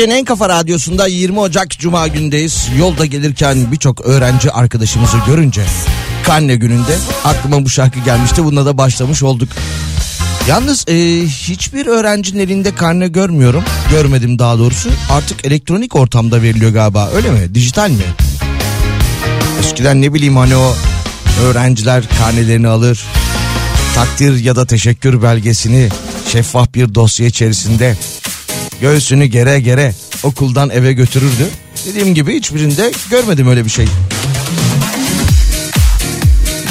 Türkiye'nin en kafa radyosunda 20 Ocak Cuma gündeyiz. Yolda gelirken birçok öğrenci arkadaşımızı görünce karne gününde aklıma bu şarkı gelmişti. Bununla da başlamış olduk. Yalnız e, hiçbir öğrencinin elinde karne görmüyorum. Görmedim daha doğrusu. Artık elektronik ortamda veriliyor galiba öyle mi? Dijital mi? Eskiden ne bileyim hani o öğrenciler karnelerini alır. Takdir ya da teşekkür belgesini şeffaf bir dosya içerisinde göğsünü gere gere okuldan eve götürürdü. Dediğim gibi hiçbirinde görmedim öyle bir şey.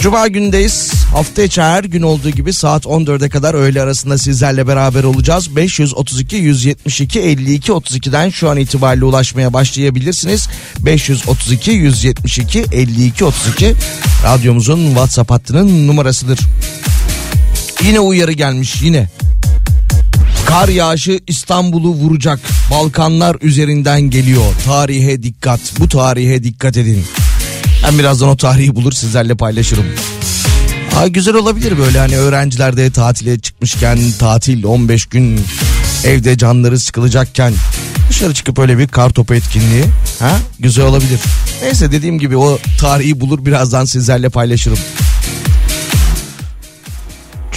Cuma gündeyiz. Hafta içi her gün olduğu gibi saat 14'e kadar öğle arasında sizlerle beraber olacağız. 532 172 52 32'den şu an itibariyle ulaşmaya başlayabilirsiniz. 532 172 52 32 radyomuzun WhatsApp hattının numarasıdır. Yine uyarı gelmiş yine. Kar yağışı İstanbul'u vuracak. Balkanlar üzerinden geliyor. Tarihe dikkat. Bu tarihe dikkat edin. Ben birazdan o tarihi bulur sizlerle paylaşırım. Aa, güzel olabilir böyle hani öğrenciler de tatile çıkmışken tatil 15 gün evde canları sıkılacakken dışarı çıkıp öyle bir kar topu etkinliği ha güzel olabilir. Neyse dediğim gibi o tarihi bulur birazdan sizlerle paylaşırım.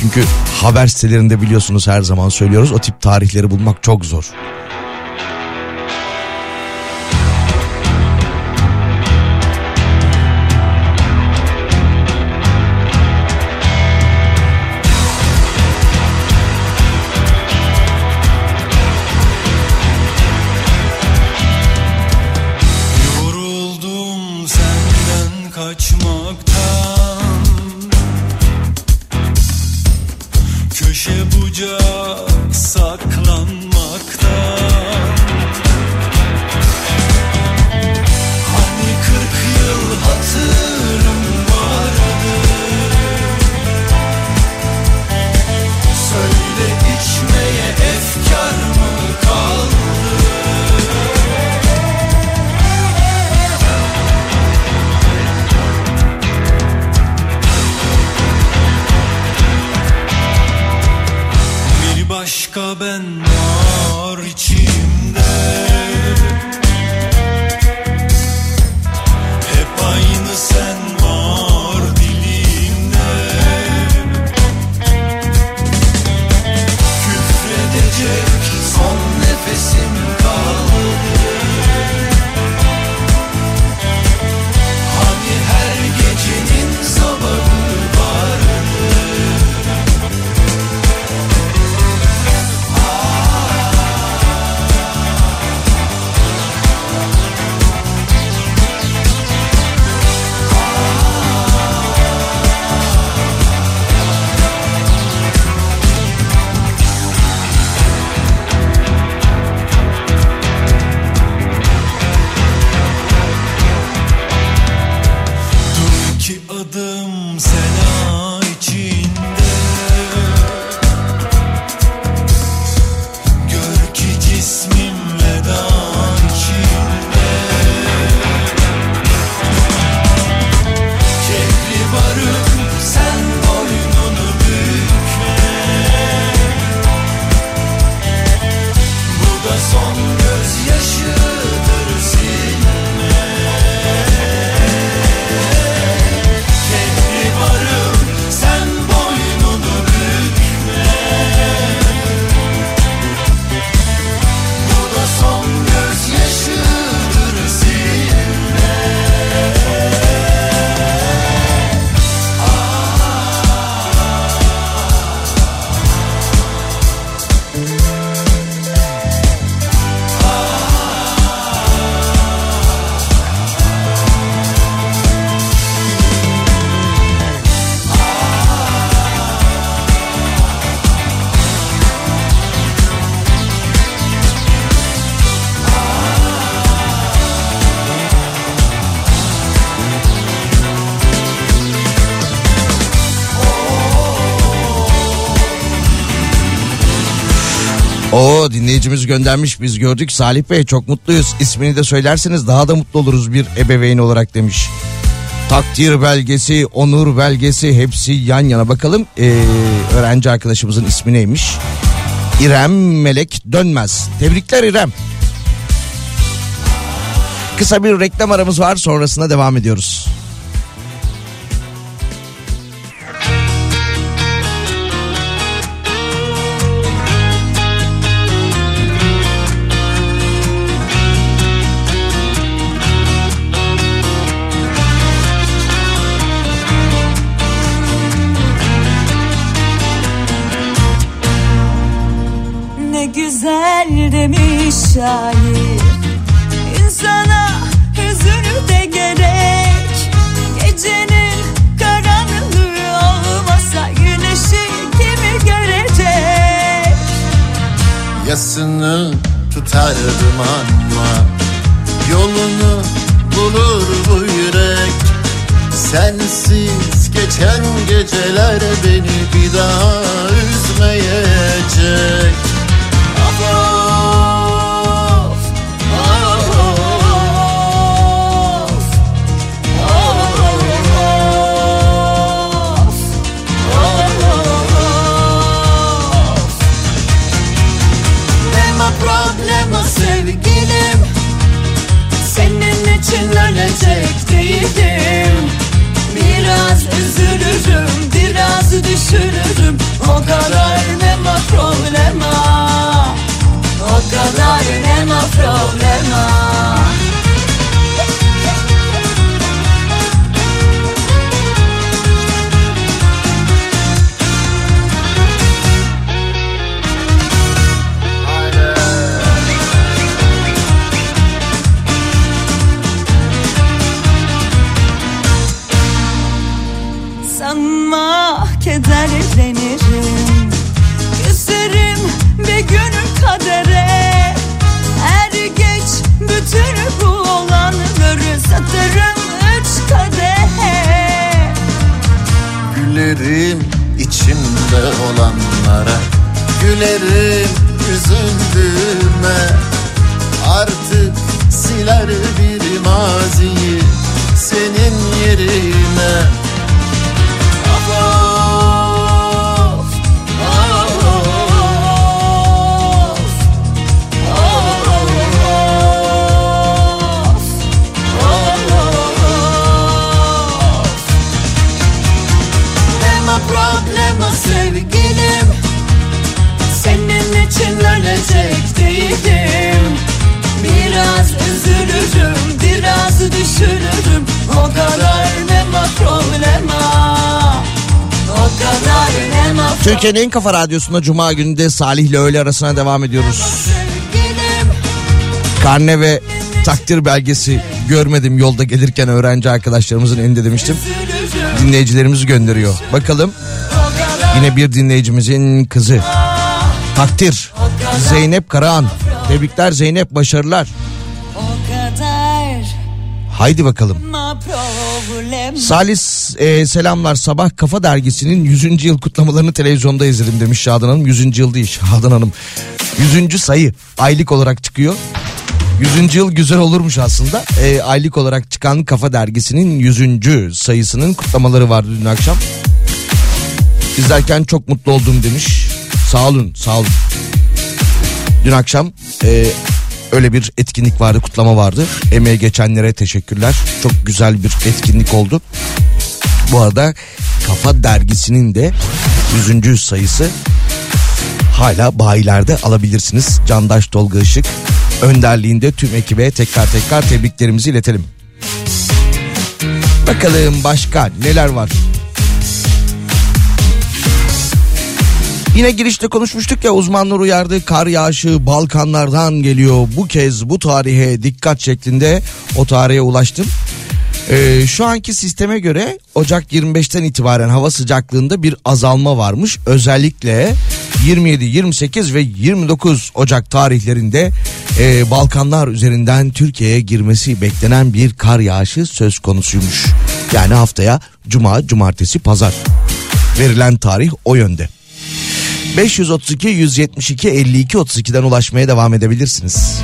Çünkü haber sitelerinde biliyorsunuz her zaman söylüyoruz o tip tarihleri bulmak çok zor. Dinleyicimiz göndermiş biz gördük Salih Bey çok mutluyuz. İsmini de söylerseniz daha da mutlu oluruz bir ebeveyn olarak demiş. Takdir belgesi, onur belgesi hepsi yan yana. Bakalım ee, öğrenci arkadaşımızın ismi neymiş? İrem Melek Dönmez. Tebrikler İrem. Kısa bir reklam aramız var sonrasında devam ediyoruz. Şair. İnsana hüzünü de gerek. Gecenin karanlığı olmasa Güneşi kimi görecek? Yasını tutardım ama Yolunu bulur bu yürek. Sensiz geçen geceler beni bir daha üzmeyecek için ölecek değilim. Biraz üzülürüm, biraz düşünürüm. O kadar nema problema. O kadar nema problema. Gülerim üzüldüğüme Artık siler bir maziyi Senin yerine Türkiye'nin en kafa radyosunda Cuma günü de Salih ile öğle arasına devam ediyoruz. Karne ve takdir belgesi görmedim yolda gelirken öğrenci arkadaşlarımızın elinde demiştim. Dinleyicilerimiz gönderiyor. Bakalım yine bir dinleyicimizin kızı. Takdir. Zeynep Karahan. Tebrikler Zeynep başarılar. Haydi bakalım. Salis e, selamlar sabah Kafa Dergisi'nin 100. yıl kutlamalarını televizyonda izledim demiş Şadan Hanım. 100. yıl değil Şadan Hanım. 100. sayı aylık olarak çıkıyor. 100. yıl güzel olurmuş aslında. E, aylık olarak çıkan Kafa Dergisi'nin 100. sayısının kutlamaları vardı dün akşam. İzlerken çok mutlu oldum demiş. Sağ olun sağ olun. Dün akşam e, öyle bir etkinlik vardı kutlama vardı. Emeğe geçenlere teşekkürler. Çok güzel bir etkinlik oldu. Bu arada Kafa Dergisi'nin de 100. sayısı hala bayilerde alabilirsiniz. Candaş Tolga Işık önderliğinde tüm ekibe tekrar tekrar tebriklerimizi iletelim. Bakalım başka neler var? Yine girişte konuşmuştuk ya uzmanlar uyardı kar yağışı Balkanlardan geliyor. Bu kez bu tarihe dikkat şeklinde o tarihe ulaştım. Ee, şu anki sisteme göre Ocak 25'ten itibaren hava sıcaklığında bir azalma varmış. Özellikle 27, 28 ve 29 Ocak tarihlerinde e, Balkanlar üzerinden Türkiye'ye girmesi beklenen bir kar yağışı söz konusuymuş. Yani haftaya cuma, cumartesi, pazar verilen tarih o yönde. 532 172 52 32'den ulaşmaya devam edebilirsiniz.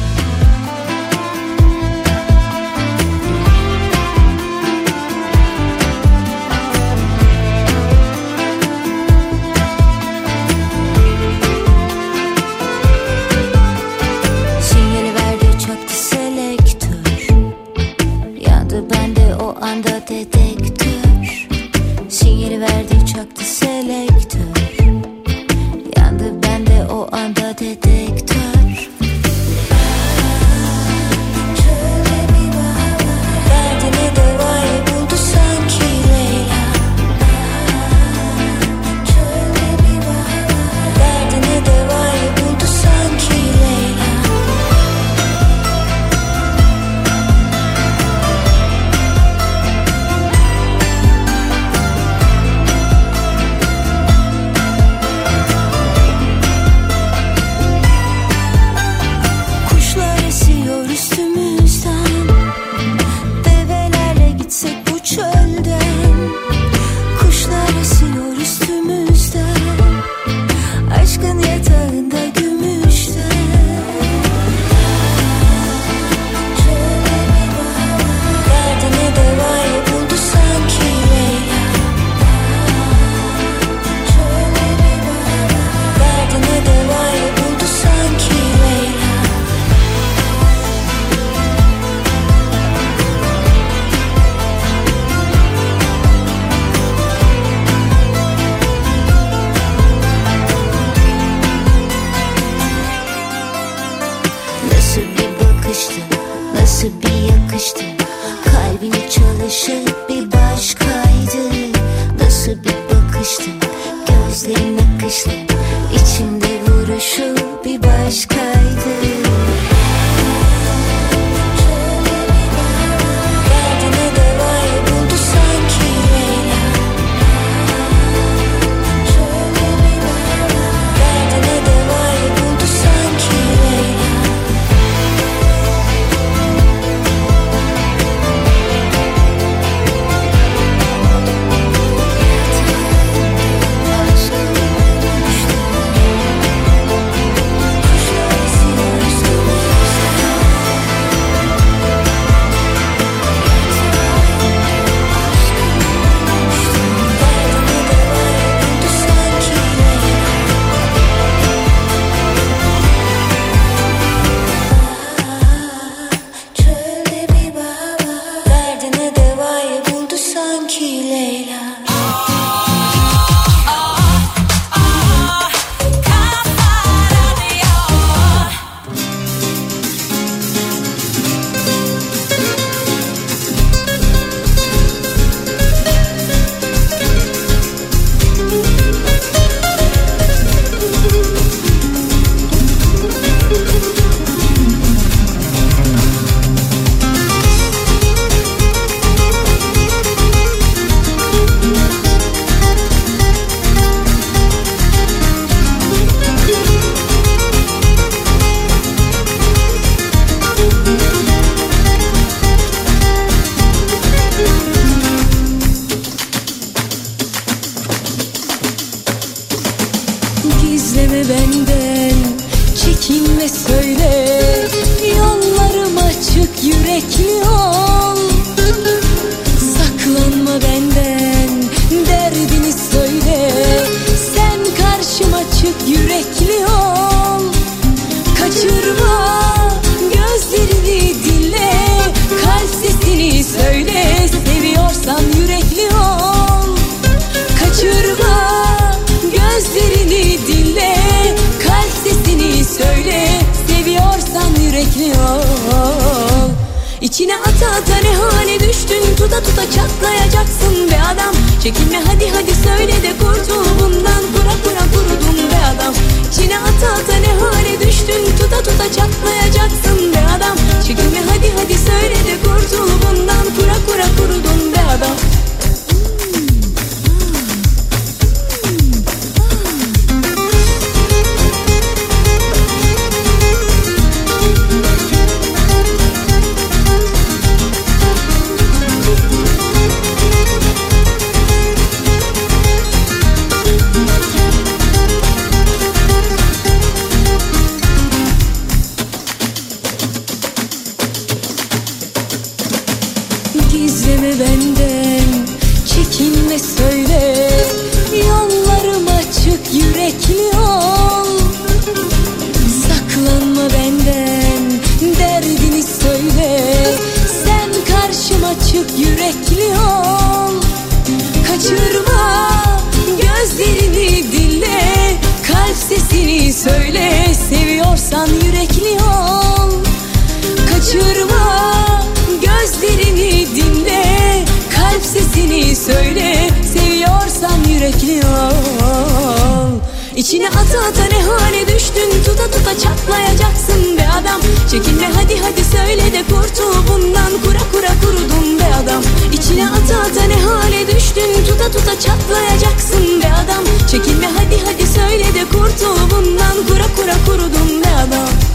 Ol İçine ata ata ne hale düştün? Tuta tuta çatlayacaksın be adam. Çekinme hadi hadi söyle de kurtul bundan. Kura kura kurudum be adam. İçine ata ata ne hale düştün? Tuta tuta çatlayacaksın be adam. Çekinme hadi hadi söyle de kurtul bundan. Kura kura kurudum be adam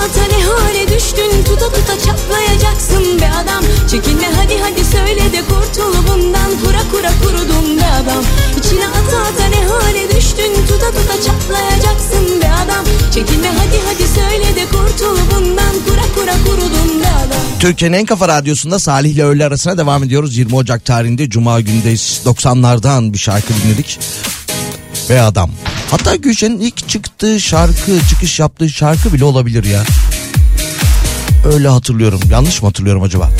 İçine ata ata ne hale düştün Tuta tuta çatlayacaksın be adam Çekinme hadi hadi söyle de kurtul bundan Kura kura kurudum be adam İçine ata ata ne hale düştün Tuta tuta çatlayacaksın be adam Çekinme hadi hadi söyle de kurtul bundan Kura kura kurudum be adam Türkiye'nin en kafa radyosunda Salih ile öğle arasına devam ediyoruz. 20 Ocak tarihinde Cuma gündeyiz. 90'lardan bir şarkı dinledik. Ve adam. Hatta Gülşen'in ilk çıktığı şarkı, çıkış yaptığı şarkı bile olabilir ya. Öyle hatırlıyorum. Yanlış mı hatırlıyorum acaba?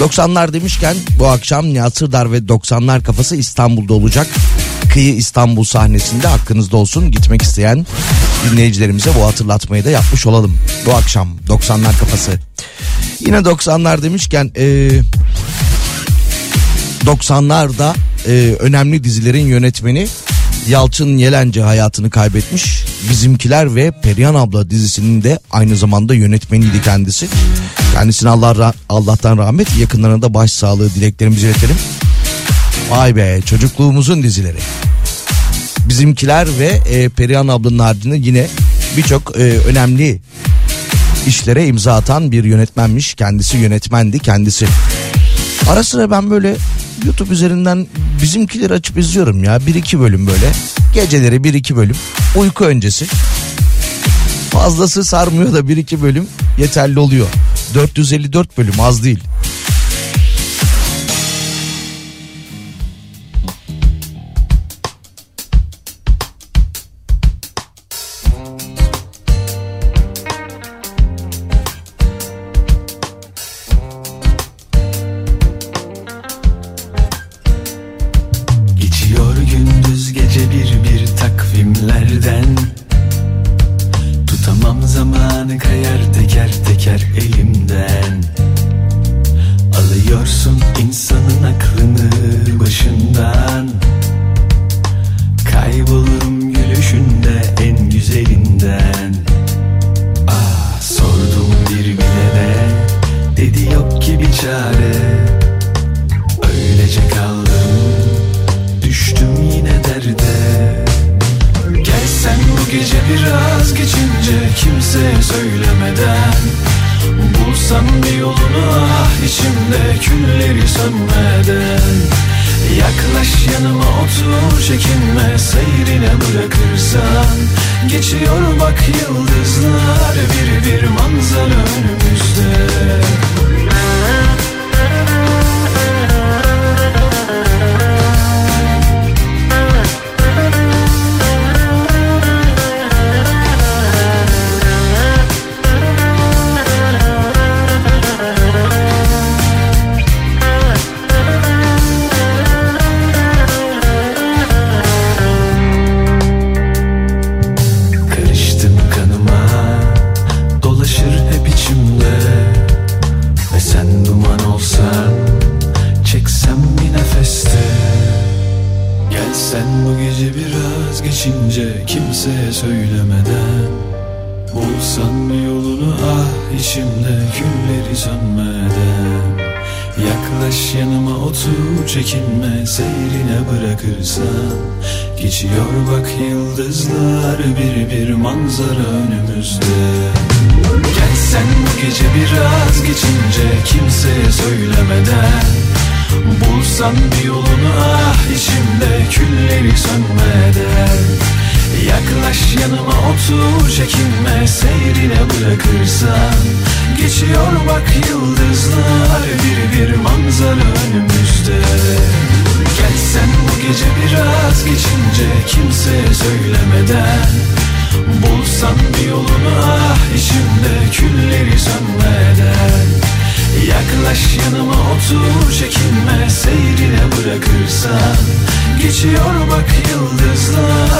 90'lar demişken bu akşam Nihat Sırdar ve 90'lar kafası İstanbul'da olacak. Kıyı İstanbul sahnesinde hakkınızda olsun gitmek isteyen dinleyicilerimize bu hatırlatmayı da yapmış olalım. Bu akşam 90'lar kafası. Yine 90'lar demişken e, 90'larda e, önemli dizilerin yönetmeni Yalçın Yelence hayatını kaybetmiş. Bizimkiler ve Perihan Abla dizisinin de aynı zamanda yönetmeniydi kendisi. Kendisine Allah Allah'tan rahmet yakınlarına da başsağlığı dileklerimizi iletelim. Vay be çocukluğumuzun dizileri. Bizimkiler ve e, Perihan ablanın haricinde yine birçok e, önemli işlere imza atan bir yönetmenmiş. Kendisi yönetmendi kendisi. Ara sıra ben böyle YouTube üzerinden bizimkileri açıp izliyorum ya. Bir iki bölüm böyle. Geceleri bir iki bölüm. Uyku öncesi. Fazlası sarmıyor da bir iki bölüm yeterli oluyor. 454 bölüm az değil.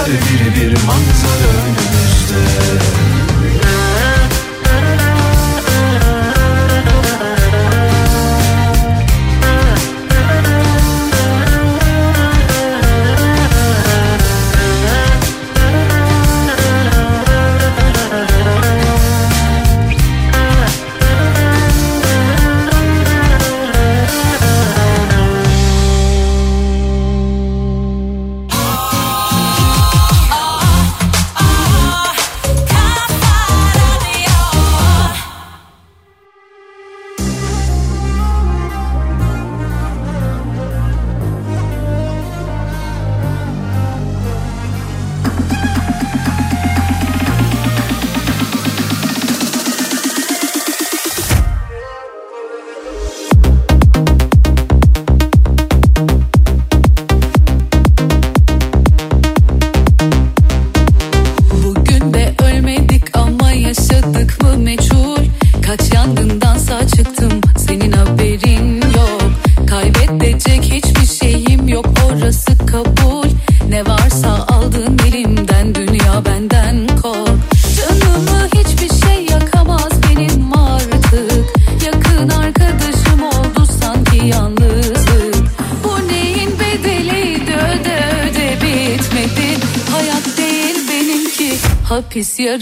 Yıldızlar Bir bir manzara önümüzde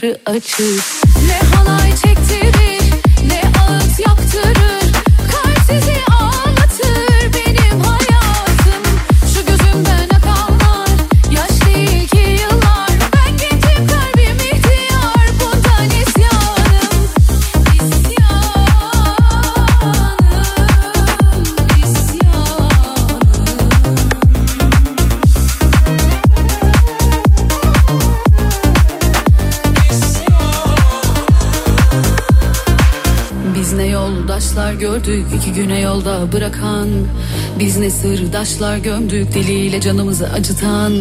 hapis yarı açık bırakan Biz ne sırdaşlar gömdük diliyle canımızı acıtan.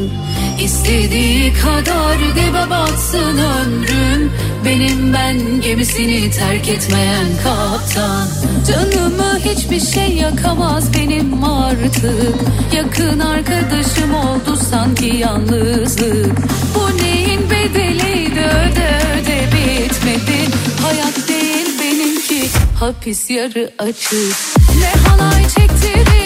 İstediği kadar dibe batsın ömrüm Benim ben gemisini terk etmeyen kaptan. Canımı hiçbir şey yakamaz benim artık. Yakın arkadaşım oldu sanki yalnızlık. Bu neyin bedeliydi öde öde bitmedi. Hayat değil benimki hapis yarı açık Ne halay çektirir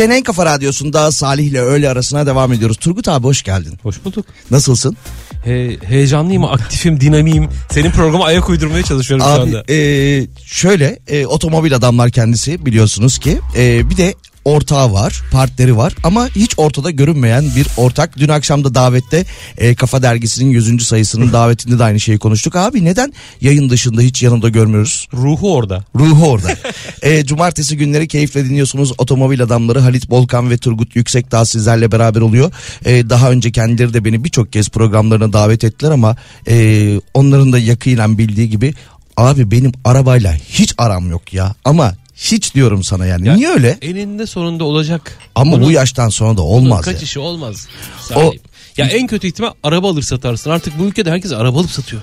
Türkiye'nin en kafa radyosunda Salih ile öğle arasına devam ediyoruz. Turgut abi hoş geldin. Hoş bulduk. Nasılsın? He, heyecanlıyım, aktifim, dinamiyim. Senin programa ayak uydurmaya çalışıyorum şu Abi anda. e, şöyle e, otomobil adamlar kendisi biliyorsunuz ki e, bir de ortağı var, partneri var ama hiç ortada görünmeyen bir ortak. Dün akşam da davette e, Kafa Dergisi'nin 100. sayısının davetinde de aynı şeyi konuştuk. Abi neden yayın dışında hiç yanında görmüyoruz? Ruhu orada. Ruhu orada. e, cumartesi günleri keyifle dinliyorsunuz. Otomobil adamları Halit Bolkan ve Turgut Yüksekdağ sizlerle beraber oluyor. E, daha önce kendileri de beni birçok kez programlarına davet ettiler ama e, onların da yakinen bildiği gibi abi benim arabayla hiç aram yok ya. Ama hiç diyorum sana yani. Ya, Niye öyle? Eninde sonunda olacak. Ama Bunun- bu yaştan sonra da olmaz ya. kaçışı olmaz. O- O... Ya en kötü ihtimal araba alır satarsın. Artık bu ülkede herkes araba alıp satıyor.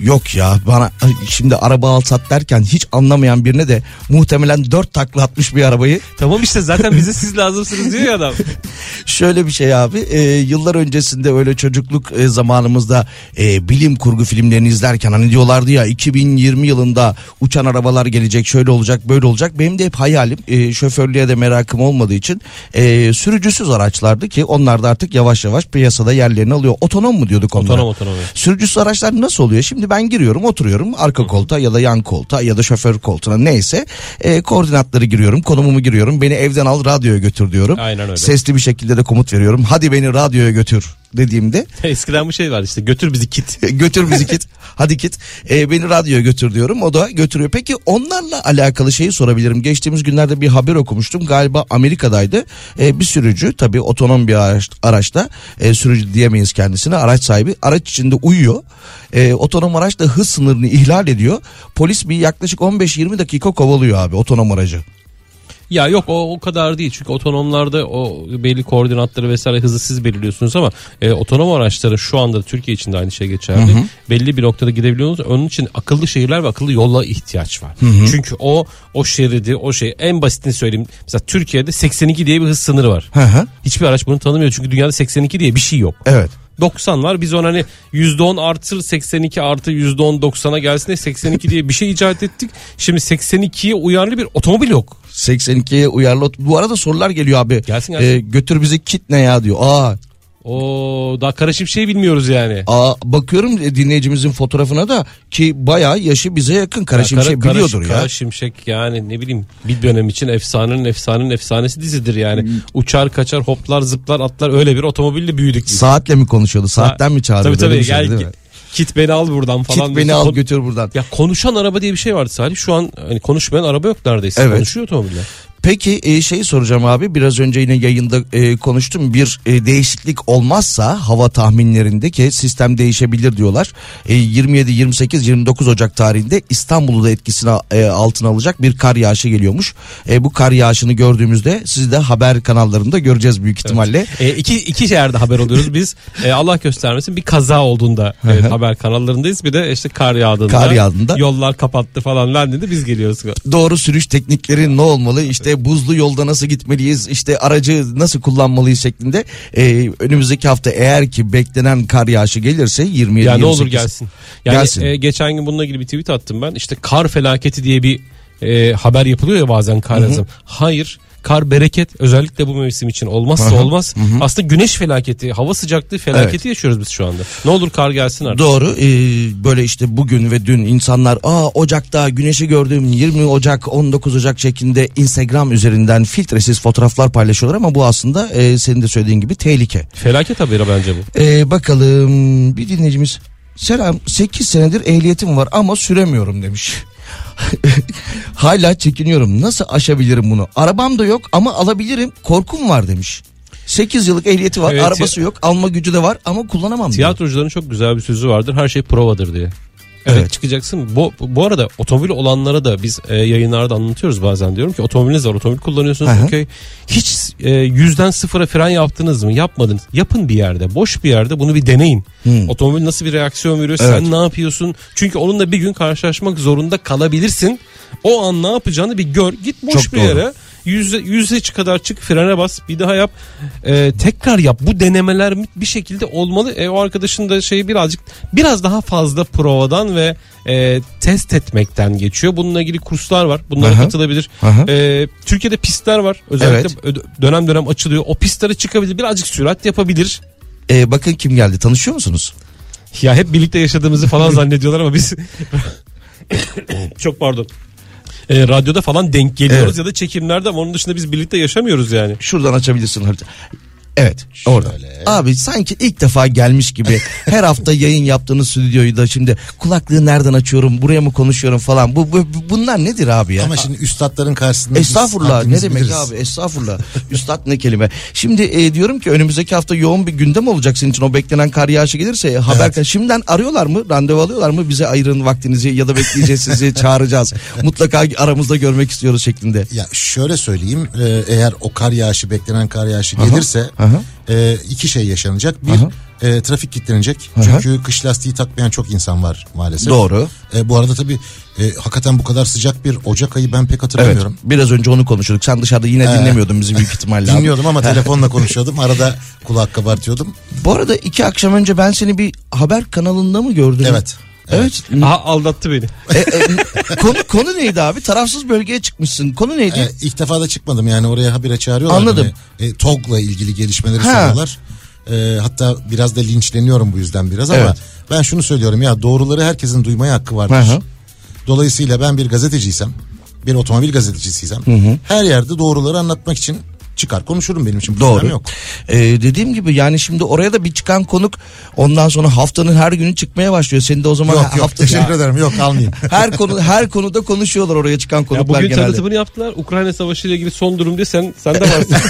Yok ya bana şimdi araba al sat derken hiç anlamayan birine de muhtemelen dört takla atmış bir arabayı. Tamam işte zaten bize siz lazımsınız diyor ya adam. Şöyle bir şey abi e, yıllar öncesinde öyle çocukluk e, zamanımızda e, bilim kurgu filmlerini izlerken hani diyorlardı ya 2020 yılında uçan arabalar gelecek şöyle olacak böyle olacak. Benim de hep hayalim e, şoförlüğe de merakım olmadığı için e, sürücüsüz araçlardı ki onlar da artık yavaş yavaş piyasada yerlerini alıyor. Otonom mu diyorduk onlara Otonom, otonom, sürücüsüz araçlar nasıl oluyor şimdi ben giriyorum oturuyorum arka koltuğa ya da yan koltuğa ya da şoför koltuğuna. Neyse e, koordinatları giriyorum konumumu giriyorum. Beni evden al radyoya götür diyorum. Aynen öyle. sesli bir şekilde de komut veriyorum. Hadi beni radyoya götür dediğimde Eskiden bu şey vardı işte götür bizi kit. götür bizi git. Hadi git. Ee, beni radyoya götür diyorum. O da götürüyor. Peki onlarla alakalı şeyi sorabilirim. Geçtiğimiz günlerde bir haber okumuştum. Galiba Amerika'daydı. Ee, bir sürücü tabii otonom bir araç, araçta e, sürücü diyemeyiz kendisine. Araç sahibi araç içinde uyuyor. Ee, otonom araç da hız sınırını ihlal ediyor. Polis bir yaklaşık 15-20 dakika kovalıyor abi otonom aracı. Ya yok o, o kadar değil çünkü otonomlarda o belli koordinatları vesaire hızı siz belirliyorsunuz ama e, otonom araçları şu anda Türkiye için de aynı şey geçerli. Belli bir noktada gidebiliyorsunuz. Onun için akıllı şehirler ve akıllı yolla ihtiyaç var. Çünkü o o şeridi o şey en basitini söyleyeyim. Mesela Türkiye'de 82 diye bir hız sınırı var. Hı hı. Hiçbir araç bunu tanımıyor çünkü dünyada 82 diye bir şey yok. Evet. 90 var biz ona hani %10 artır 82 artı %10 90'a gelsin diye 82 diye bir şey icat ettik. Şimdi 82'ye uyarlı bir otomobil yok. 82'ye uyarlı. Bu arada sorular geliyor abi. Gelsin, gelsin. Ee, götür bizi kit ne ya diyor. Aa O daha karışık şey bilmiyoruz yani. Aa, bakıyorum e, dinleyicimizin fotoğrafına da ki bayağı yaşı bize yakın. Kara Şimşek Kara- Kara- biliyordur ya. Kara Şimşek yani ne bileyim bir dönem için efsanenin efsanenin efsanesi dizidir yani. Hmm. Uçar kaçar hoplar zıplar atlar öyle bir otomobille büyüdük biz. Saatle mi konuşuyordu? Saatten mi çağırıyordu? Tabii tabii şey gel mi? kit beni al buradan falan. Kit beni diyorsun. al Kon- götür buradan. Ya konuşan araba diye bir şey vardı Salih. Şu an hani konuşmayan araba yok neredeyse. Evet. Konuşuyor otomobiller. Peki e, şeyi soracağım abi biraz önce yine yayında e, konuştum bir e, değişiklik olmazsa hava tahminlerinde ki sistem değişebilir diyorlar. E, 27 28 29 Ocak tarihinde İstanbul'u da etkisine e, altına alacak bir kar yağışı geliyormuş. E, bu kar yağışını gördüğümüzde siz de haber kanallarında göreceğiz büyük ihtimalle. E, iki, iki yerde haber oluyoruz. Biz e, Allah göstermesin bir kaza olduğunda e, haber kanallarındayız. Bir de işte kar yağdığında, Kar yağdığında. yollar kapattı falan dendiğinde biz geliyoruz. Doğru sürüş teknikleri ne olmalı işte buzlu yolda nasıl gitmeliyiz işte aracı nasıl kullanmalıyız şeklinde e, önümüzdeki hafta eğer ki beklenen kar yağışı gelirse 27 Ya ne olur 28 gelsin. Yani Gelsin. e, geçen gün bununla ilgili bir tweet attım ben. İşte kar felaketi diye bir e, haber yapılıyor ya bazen kar. Hayır. Kar bereket özellikle bu mevsim için olmazsa olmaz. Aslında güneş felaketi, hava sıcaklığı felaketi yaşıyoruz biz şu anda. Ne olur kar gelsin artık. Doğru e, böyle işte bugün ve dün insanlar aa Ocak'ta güneşi gördüm 20 Ocak 19 Ocak şeklinde Instagram üzerinden filtresiz fotoğraflar paylaşıyorlar ama bu aslında e, senin de söylediğin gibi tehlike. Felaket haberi bence bu. E, bakalım bir dinleyicimiz selam 8 senedir ehliyetim var ama süremiyorum demiş. Hala çekiniyorum nasıl aşabilirim bunu arabam da yok ama alabilirim korkum var demiş. 8 yıllık ehliyeti var Evet, arabası yok alma gücü de var ama kullanamam diyor. Tiyatrocuların çok güzel bir sözü vardır. Her şey provadır diye. Evet, Evet. çıkacaksın. Bu, bu arada otomobil olanlara da biz e, yayınlarda anlatıyoruz bazen. Diyorum ki otomobiliniz var otomobil kullanıyorsunuz. Okey. Hiç e, yüzden sıfıra fren yaptınız mı? Yapmadınız. Yapın bir yerde. Boş bir yerde bunu bir deneyin. Otomobil nasıl bir reaksiyon veriyor? Evet. Sen ne yapıyorsun? Çünkü onunla bir gün karşılaşmak zorunda kalabilirsin. O an ne yapacağını bir gör. Git boş Çok bir doğru. yere. Yüzde, yüzde kadar çık frene bas bir daha yap. Ee, tekrar yap. Bu denemeler bir şekilde olmalı. E, o arkadaşın da şeyi birazcık biraz daha fazla provadan ve e, test etmekten geçiyor. Bununla ilgili kurslar var. Bunlara Aha. katılabilir. Aha. Ee, Türkiye'de pistler var. Özellikle ö- dönem dönem açılıyor. O pistlere çıkabilir. Birazcık sürat yapabilir. E, bakın kim geldi. Tanışıyor musunuz? ya hep birlikte yaşadığımızı falan zannediyorlar ama biz çok pardon Ee, radyoda falan denk geliyoruz Evet. ya da çekimlerde ama onun dışında biz birlikte yaşamıyoruz yani. Şuradan açabilirsin harita. Evet orada. Abi sanki ilk defa gelmiş gibi her hafta yayın yaptığınız stüdyoyu da şimdi kulaklığı nereden açıyorum buraya mı konuşuyorum falan. Bu, bu- bunlar nedir abi ya? Ama şimdi üstadların karşısında Estağfurullah ne demek biliriz. abi estağfurullah. Üstad ne kelime. Şimdi e, diyorum ki önümüzdeki hafta yoğun bir gündem olacak senin için o beklenen kar yağışı gelirse haber şimdiden arıyorlar mı randevu alıyorlar mı bize ayırın vaktinizi ya da bekleyeceğiz sizi çağıracağız. Mutlaka aramızda görmek istiyoruz şeklinde. Ya şöyle söyleyeyim e, eğer o kar yağışı beklenen kar yağışı gelirse aha. e, iki şey yaşanacak. Bir e, trafik kilitlenecek. Çünkü kış lastiği takmayan çok insan var maalesef. Doğru. E, bu arada tabii e, hakikaten bu kadar sıcak bir Ocak ayı ben pek Evet hatırlamıyorum. biraz önce onu konuşuyorduk sen dışarıda yine Ee, dinlemiyordun bizi büyük ihtimalle. Dinliyordum ama telefonla konuşuyordum. Arada kulak kabartıyordum. Bu arada iki akşam önce ben seni bir haber kanalında mı gördüm? Evet. Evet. Aha aldattı beni. E, e, konu, konu neydi abi? Tarafsız bölgeye çıkmışsın. Konu neydi? E, ilk defa da çıkmadım yani oraya habire çağırıyorlar. Anladım. Hani, e, TOG'la ilgili gelişmeleri Ha. soruyorlar. E, hatta biraz da linçleniyorum bu yüzden biraz ama Evet. ben şunu söylüyorum ya doğruları herkesin duymaya hakkı vardır. Hı hı. Dolayısıyla ben bir gazeteciysem, bir otomobil gazetecisiysem her yerde doğruları anlatmak için çıkar konuşurum benim için Doğru. yok. Ee, dediğim gibi yani şimdi oraya da bir çıkan konuk ondan sonra haftanın her günü çıkmaya başlıyor. Senin de o zaman Yok yok hafta teşekkür ederim yok almayayım. her konu her konuda konuşuyorlar oraya çıkan Ya konuklar bugün genelde. tanıtımını yaptılar. Ukrayna Savaşı ile ilgili son durum diye sen sen de varsın.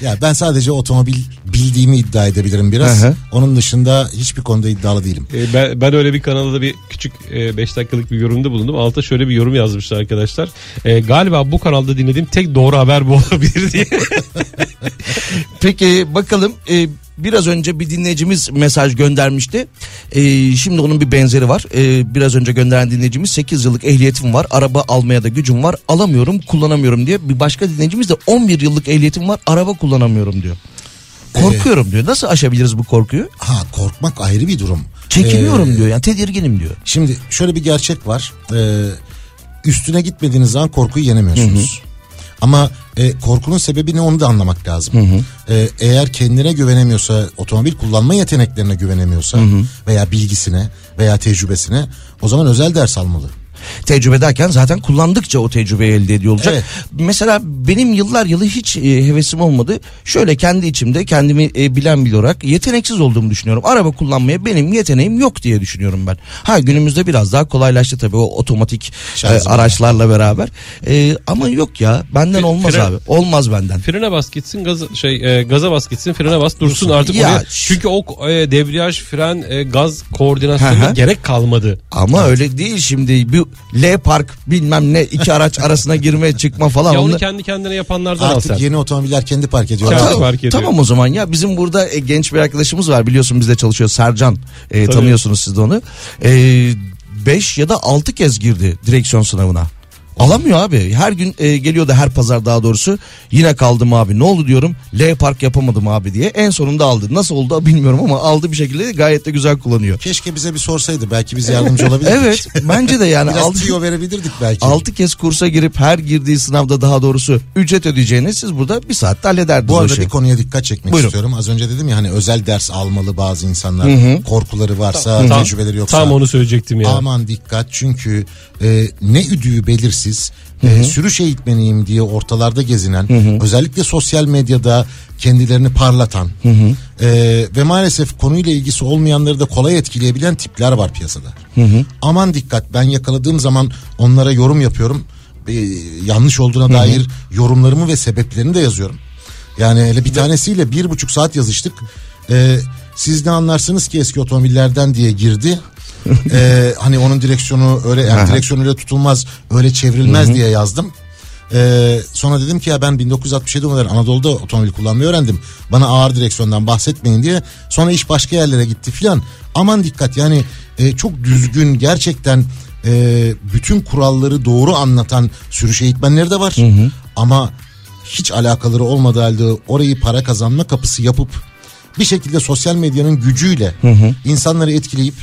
ya ben sadece otomobil bildiğimi iddia edebilirim biraz. Hı hı. Onun dışında hiçbir konuda iddialı değilim. E, ben, ben öyle bir kanalda bir küçük 5 dakikalık bir yorumda bulundum. Altta şöyle bir yorum yazmışlar arkadaşlar. E, galiba bu kanalda dinlediğim tek doğru haber bu olabilir diye. Peki bakalım e, biraz önce bir dinleyicimiz mesaj göndermişti. E, şimdi onun bir benzeri var. E, biraz önce gönderen dinleyicimiz 8 yıllık ehliyetim var. Araba almaya da gücüm var. Alamıyorum kullanamıyorum diye. Bir başka dinleyicimiz de 11 yıllık ehliyetim var. Araba kullanamıyorum diyor. Korkuyorum diyor. Nasıl aşabiliriz bu korkuyu? Ha korkmak ayrı bir durum. Çekiniyorum Ee, diyor. Yani tedirginim diyor. Şimdi şöyle bir gerçek var. Ee, üstüne gitmediğiniz zaman korkuyu yenemiyorsunuz. Ama e, korkunun sebebi ne onu da anlamak lazım. Ee, eğer kendine güvenemiyorsa, otomobil kullanma yeteneklerine güvenemiyorsa veya bilgisine veya tecrübesine o zaman özel ders almalı. Tecrübe derken zaten kullandıkça o tecrübeyi elde ediyor olacak. Evet. Mesela benim yıllar yılı hiç e, hevesim olmadı. Şöyle kendi içimde kendimi e, bilen biri olarak yeteneksiz olduğumu düşünüyorum. Araba kullanmaya benim yeteneğim yok diye düşünüyorum ben. Ha günümüzde biraz daha kolaylaştı tabii o otomatik e, araçlarla beraber. E, ama yok ya benden Fre- olmaz fren- abi. Olmaz benden. Frene bas gitsin gaz şey e, gaza bas gitsin frene bas dursun artık Ya, oraya. Çünkü o e, debriyaj fren e, gaz koordinasyonu gerek kalmadı. Ama öyle değil şimdi. Bir L park bilmem ne iki araç arasına girme çıkma falan. Ya onu Onlar- kendi kendine yapanlardan Artık yeni otomobiller kendi park ediyorlar. Kendi fark ediyor. tamam o zaman ya. Bizim burada e, genç bir arkadaşımız var. Biliyorsun bizde çalışıyor Sercan. E, tanıyorsunuz siz de onu. 5 ya da 6 kez girdi direksiyon sınavına alamıyor abi her gün e, geliyordu her pazar daha doğrusu yine kaldım abi ne oldu diyorum L park yapamadım abi diye en sonunda aldı nasıl oldu bilmiyorum ama aldı bir şekilde gayet de güzel kullanıyor. Keşke bize bir sorsaydı belki biz yardımcı olabilirdik. Evet bence de yani Biraz aldı, tüyo verebilirdik belki. 6 kez kursa girip her girdiği sınavda daha doğrusu ücret ödeyeceğini siz burada bir saatte hallederdiniz Bu arada işi. bir konuya dikkat çekmek Buyurun. istiyorum. Az önce dedim ya hani özel ders almalı bazı insanlar. Korkuları varsa, Tam- tecrübeleri yoksa. Tam onu söyleyecektim ya. Aman dikkat çünkü e, ne üdüğü belirsiz e, sürüş eğitmeniyim diye ortalarda gezinen özellikle sosyal medyada kendilerini parlatan e, ve maalesef konuyla ilgisi olmayanları da kolay etkileyebilen tipler var piyasada. Aman dikkat ben yakaladığım zaman onlara yorum yapıyorum. E, yanlış olduğuna dair yorumlarımı ve sebeplerini de yazıyorum. Yani hele bir tanesiyle bir buçuk saat yazıştık. Ee, siz ne anlarsınız ki eski otomobillerden diye girdi. Ee, hani onun direksiyonu öyle yani direksiyon öyle tutulmaz öyle çevrilmez diye yazdım. Ee, sonra dedim ki ya ben 1967 model Anadolu'da otomobil kullanmayı öğrendim. Bana ağır direksiyondan bahsetmeyin diye. Sonra iş başka yerlere gitti filan. Aman dikkat yani e, çok düzgün gerçekten e, bütün kuralları doğru anlatan sürüş eğitmenleri de var. Ama hiç alakaları olmadığı halde orayı para kazanma kapısı yapıp bir şekilde sosyal medyanın gücüyle insanları etkileyip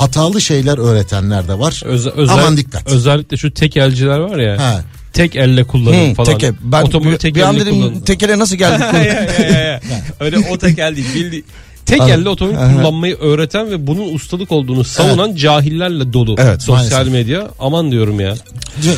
hatalı şeyler öğretenler de var. Öze- özel- Aman dikkat. Özellikle şu tek elciler var ya. Ha. Tek elle kullanın Hı, falan. teke. Ben Otomobili tek bir an elle dedim kullanın. tekere nasıl geldik? Öyle o tek el değil. Bildi. Tek Anladım. elle otomobil Aha. kullanmayı öğreten ve bunun ustalık olduğunu savunan cahillerle dolu Evet, sosyal maalesef. medya. Aman diyorum ya.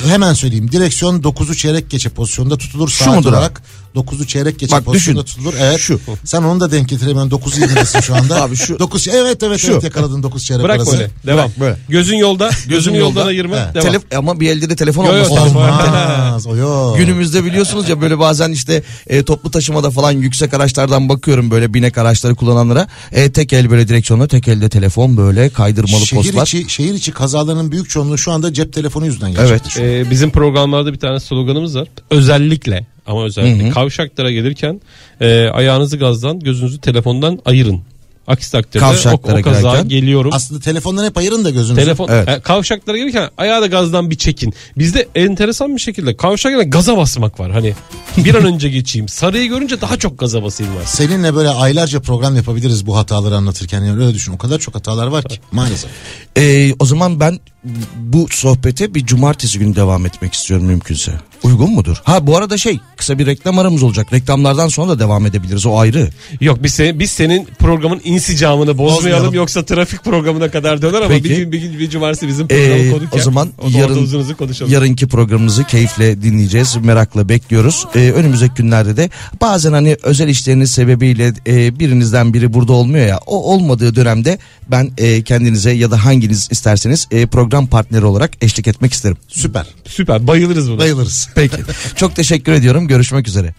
Hemen söyleyeyim. Direksiyon 9'u çeyrek geçe pozisyonda tutulur. Şu mudur olarak 9'u çeyrek geçe Bak pozisyonda düşün. tutulur. Evet. Şu. Sen onu da denk getiremiyorsun. 9'u 20'desin şu anda. Abi şu. 9 evet evet Şu. evet yakaladın 9 çeyrek Bırak arası. böyle. Devam. böyle. Gözün yolda. Gözün yoldan ayırma. Evet. Devam. Telef- ama bir elde de telefon Yo, olması lazım. Olmaz. O yok. Günümüzde biliyorsunuz ya böyle bazen işte e, toplu taşımada falan yüksek araçlardan bakıyorum böyle binek araçları kullananlara. E, tek el böyle direksiyonda tek elde telefon böyle kaydırmalı şehir postlar. içi şehir içi kazalarının büyük çoğunluğu şu anda cep telefonu yüzünden gerçekleşiyor. Ee, bizim programlarda bir tane sloganımız var. Özellikle ama özellikle kavşaklara gelirken e, ayağınızı gazdan gözünüzü telefondan ayırın. Aksi takdirde o, Kavşaklara o kaza girerken. geliyorum. Aslında telefondan hep ayırın da gözünüzü. Telefon Evet. e, kavşaklara gelirken ayağı da gazdan bir çekin. Bizde enteresan bir şekilde kavşaklara gaza basmak var. Hani bir an önce geçeyim. Sarıyı görünce daha çok gaza basayım var. Seninle böyle aylarca program yapabiliriz bu hataları anlatırken. Yani öyle düşün. O kadar çok hatalar var ki maalesef. E, o zaman ben bu sohbete bir cumartesi günü devam etmek istiyorum mümkünse. Uygun mudur? Ha bu arada şey kısa bir reklam aramız olacak. Reklamlardan sonra da devam edebiliriz o ayrı. Yok biz, se- biz senin programın insicamını bozmayalım, Bozmayalım. yoksa trafik programına kadar döner ama Peki. bir gün bir, gün bir cumartesi bizim programı Ee, konuk o zaman O da yarın konuşalım. yarınki programımızı keyifle dinleyeceğiz. Merakla bekliyoruz. Ee, önümüzdeki günlerde de bazen hani özel işleriniz sebebiyle e, birinizden biri burada olmuyor ya. O olmadığı dönemde ben e, kendinize ya da hanginiz isterseniz e, program partneri olarak eşlik etmek isterim. Süper. Süper bayılırız buna. Bayılırız. Peki. Çok teşekkür ediyorum. Görüşmek üzere.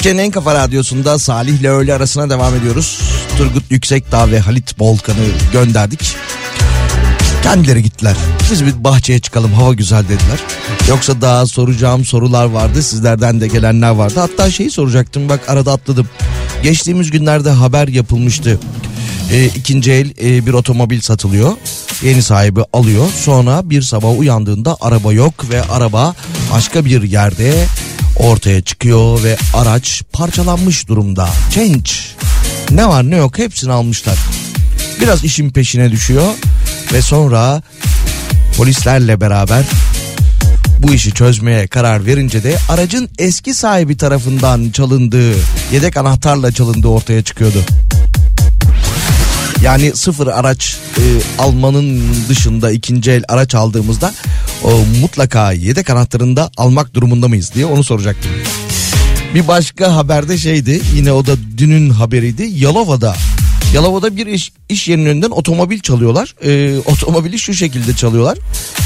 Türkiye'nin en kafa radyosunda Salih ile öğle arasına devam ediyoruz. Turgut Yüksekdağ ve Halit Bolkan'ı gönderdik. Kendileri gittiler. Biz bir bahçeye çıkalım hava güzel dediler. Yoksa daha soracağım sorular vardı. Sizlerden de gelenler vardı. Hatta şeyi soracaktım bak arada atladım. Geçtiğimiz günlerde haber yapılmıştı. E, ikinci el e, bir otomobil satılıyor. Yeni sahibi alıyor. Sonra bir sabah uyandığında araba yok ve araba başka bir yerde ortaya çıkıyor ve araç parçalanmış durumda. Change. Ne var ne yok hepsini almışlar. Biraz işin peşine düşüyor ve sonra polislerle beraber bu işi çözmeye karar verince de aracın eski sahibi tarafından çalındığı, yedek anahtarla çalındığı ortaya çıkıyordu. Yani sıfır araç e, almanın dışında ikinci el araç aldığımızda o mutlaka yedek anahtarında almak durumunda mıyız diye onu soracaktım. Bir başka haberde şeydi yine o da dünün haberiydi Yalova'da Yalova'da bir iş, iş yerinin önünden otomobil çalıyorlar. Ee, otomobili şu şekilde çalıyorlar.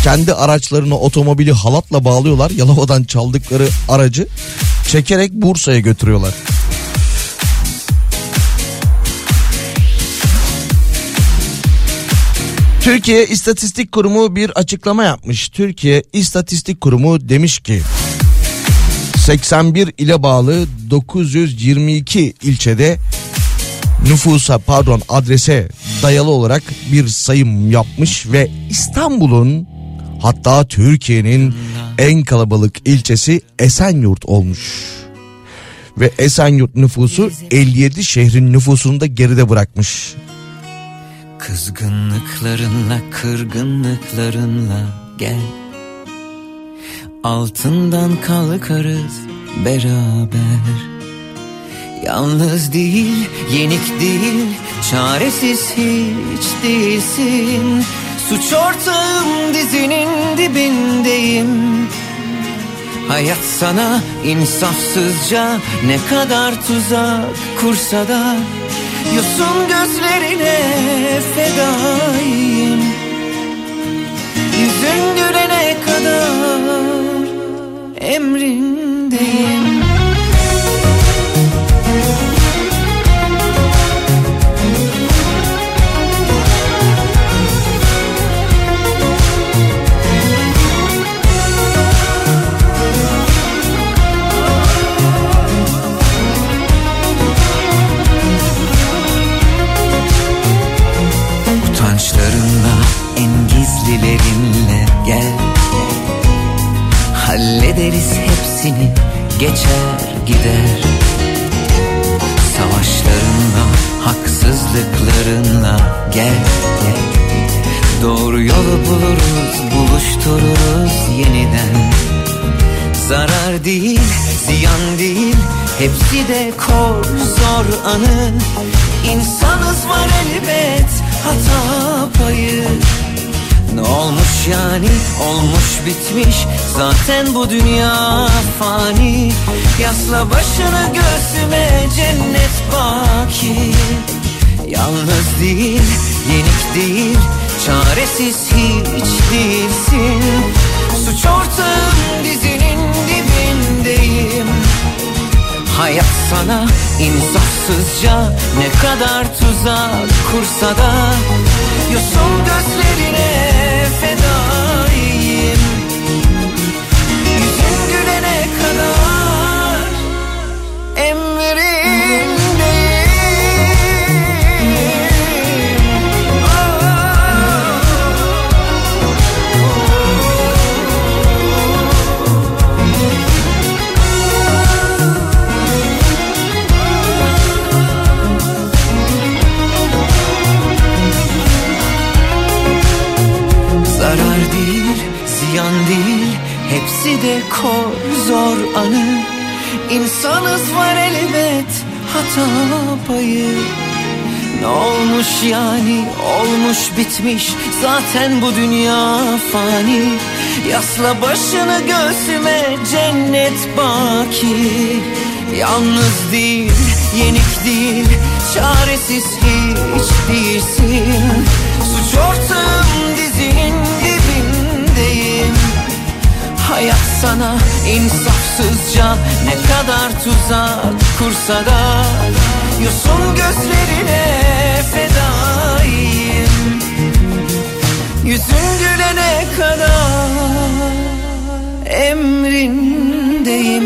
Kendi araçlarını otomobili halatla bağlıyorlar. Yalova'dan çaldıkları aracı çekerek Bursa'ya götürüyorlar. Türkiye İstatistik Kurumu bir açıklama yapmış. Türkiye İstatistik Kurumu demiş ki 81 ile bağlı 922 ilçede nüfusa pardon adrese dayalı olarak bir sayım yapmış ve İstanbul'un hatta Türkiye'nin en kalabalık ilçesi Esenyurt olmuş. Ve Esenyurt nüfusu 57 şehrin nüfusunu da geride bırakmış. Kızgınlıklarınla kırgınlıklarınla gel. Altından kalkarız beraber. Yalnız değil, yenik değil, çaresiz hiç değilsin. Suç ortağım dizinin dibindeyim Hayat sana insafsızca ne kadar tuzak kursa da Yosun gözlerine fedayım. Yüzün gülene kadar emrindeyim gizlilerinle gel. Hallederiz hepsini geçer gider. Savaşlarınla haksızlıklarınla gel. Doğru yolu buluruz buluştururuz yeniden. Zarar değil ziyan değil hepsi de kor zor anı. İnsanız var elbet hata payı Ne olmuş yani? Olmuş bitmiş. Zaten bu dünya fani. Yasla başını göğsüme cennet baki. Yalnız değil yenik değil Çaresiz hiç değilsin. Suç ortağım dizinin Hayat sana insafsızca ne kadar tuzak kursa da Yosun gözlerine Hepsi de kor zor anı. İnsanız var elbet hata payı. Ne olmuş yani olmuş bitmiş. Zaten bu dünya fani. Yasla başını göğsüme cennet baki. Yalnız değil, yenik değil Çaresiz hiç değilsin. Suç ortağım Hayat sana insafsızca ne kadar tuzak kursa da Yosun gözlerine fedayım. Yüzün gülene kadar emrindeyim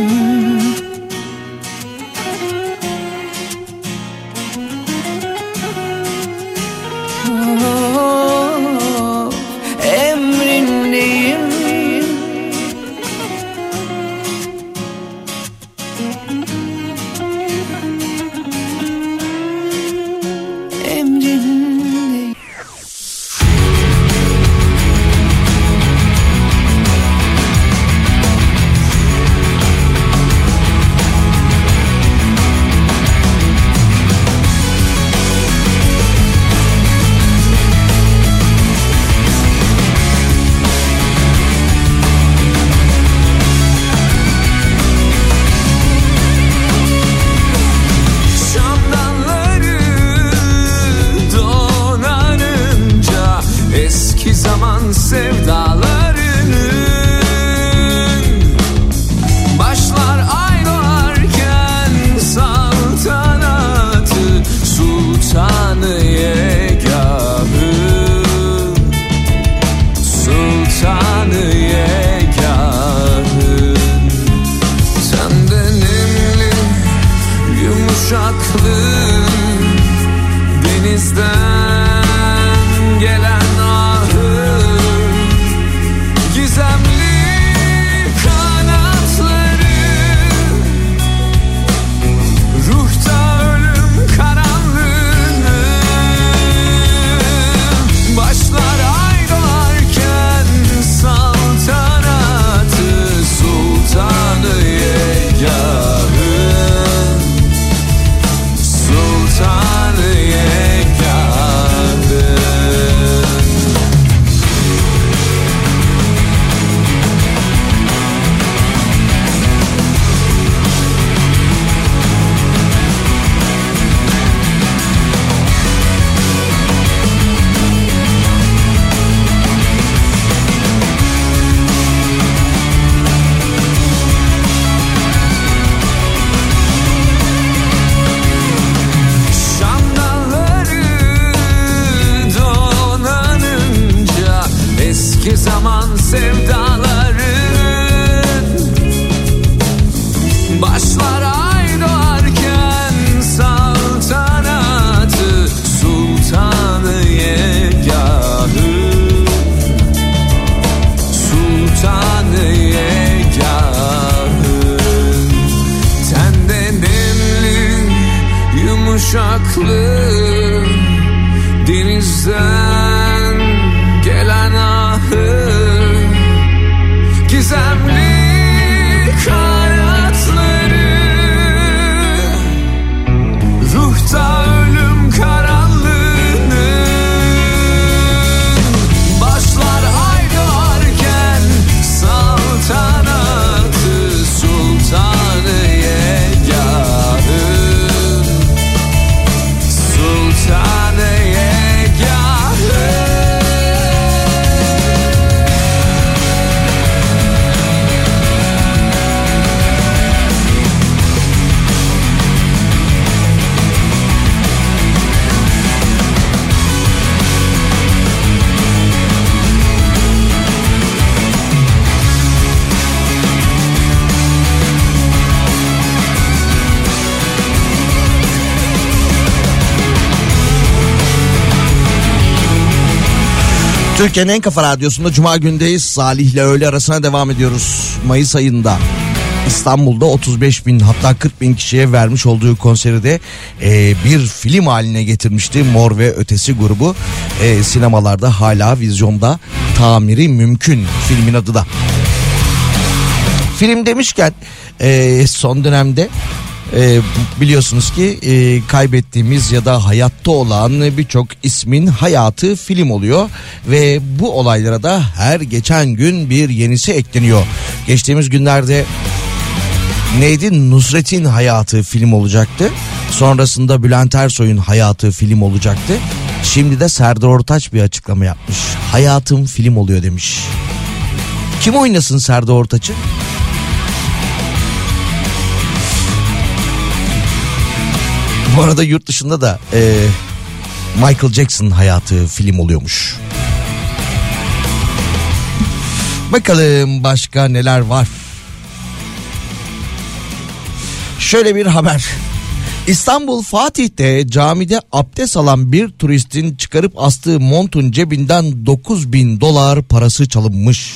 Türkiye'nin en kafa radyosunda Cuma gündeyiz. Salih ile öğle arasına devam ediyoruz. Mayıs ayında İstanbul'da 35 bin hatta 40 bin kişiye vermiş olduğu konseri de e, bir film haline getirmişti. Mor ve Ötesi grubu E, sinemalarda hala vizyonda tamiri mümkün filmin adı da. Film demişken e, son dönemde e, biliyorsunuz ki e, kaybettiğimiz ya da hayatta olan birçok ismin hayatı film oluyor ve bu olaylara da her geçen gün bir yenisi ekleniyor. Geçtiğimiz günlerde neydi Nusret'in hayatı film olacaktı. Sonrasında Bülent Ersoy'un hayatı film olacaktı. Şimdi de Serdar Ortaç bir açıklama yapmış. Hayatım film oluyor demiş. Kim oynasın Serdar Ortaç'ı? Bu arada yurt dışında da e, Michael Jackson hayatı film oluyormuş. Bakalım başka neler var. Şöyle bir haber. İstanbul Fatih'te camide abdest alan bir turistin çıkarıp astığı montun cebinden 9 bin dolar parası çalınmış.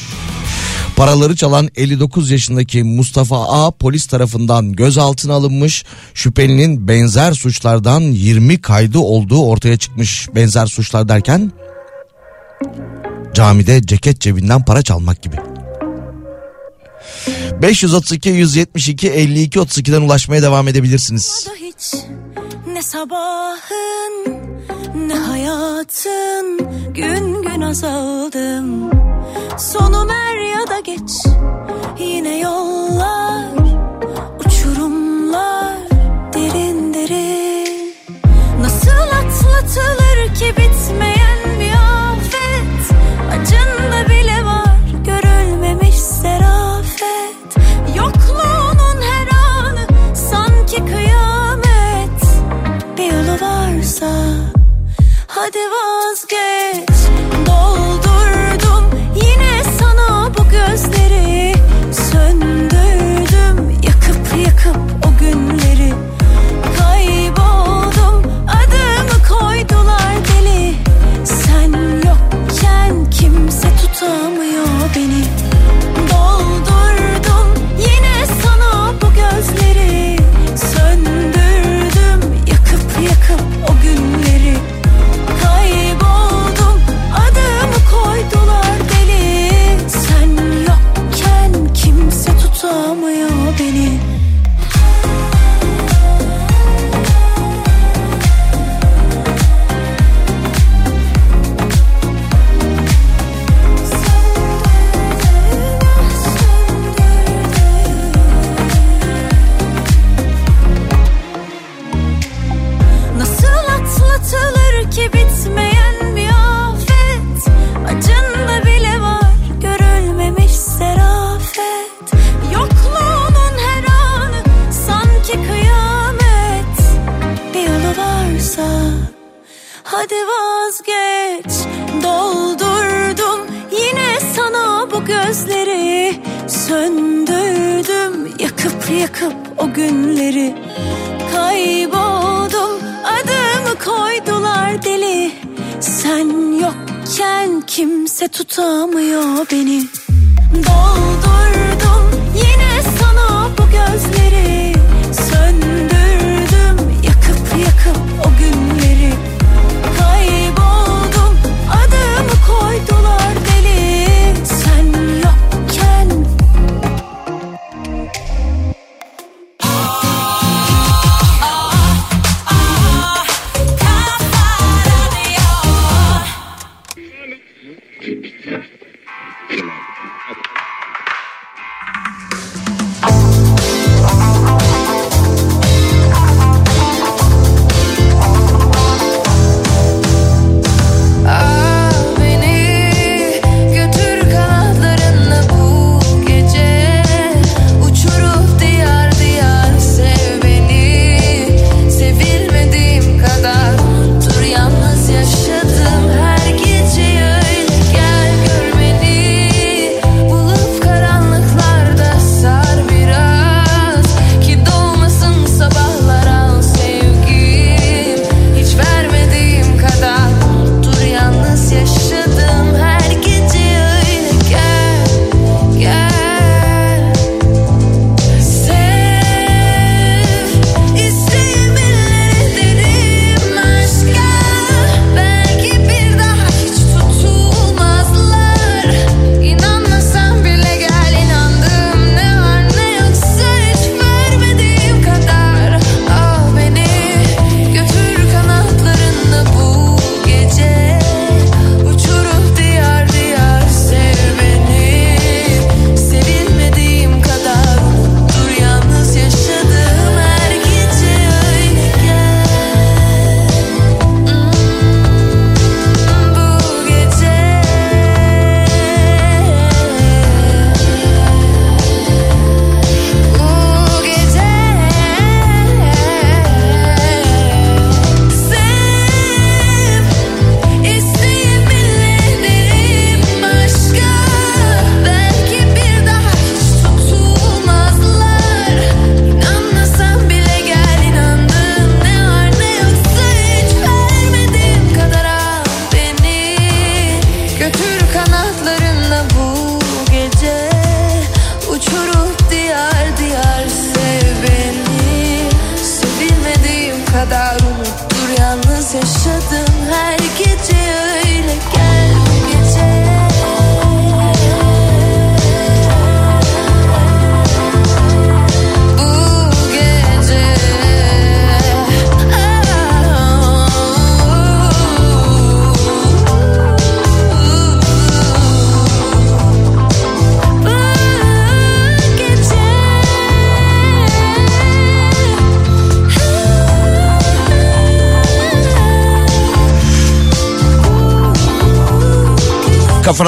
Paraları çalan 59 yaşındaki Mustafa A polis tarafından gözaltına alınmış. Şüphelinin benzer suçlardan 20 kaydı olduğu ortaya çıkmış. Benzer suçlar derken camide ceket cebinden para çalmak gibi. 532 172 52 32'den ulaşmaya devam edebilirsiniz. ne sabahın ne hayatın gün gün azaldım. Sonum er ya da geç yine yollar uçurumlar derin derin. Nasıl atlatılır ki bitmeyen bir afet? Acında bile var görülmemiş serafet. Yokluğunun her anı sanki kıyamet. Bir yolu varsa hadi vazgeç. Doldurdum yine sana bu gözleri. Söndürdüm yakıp yakıp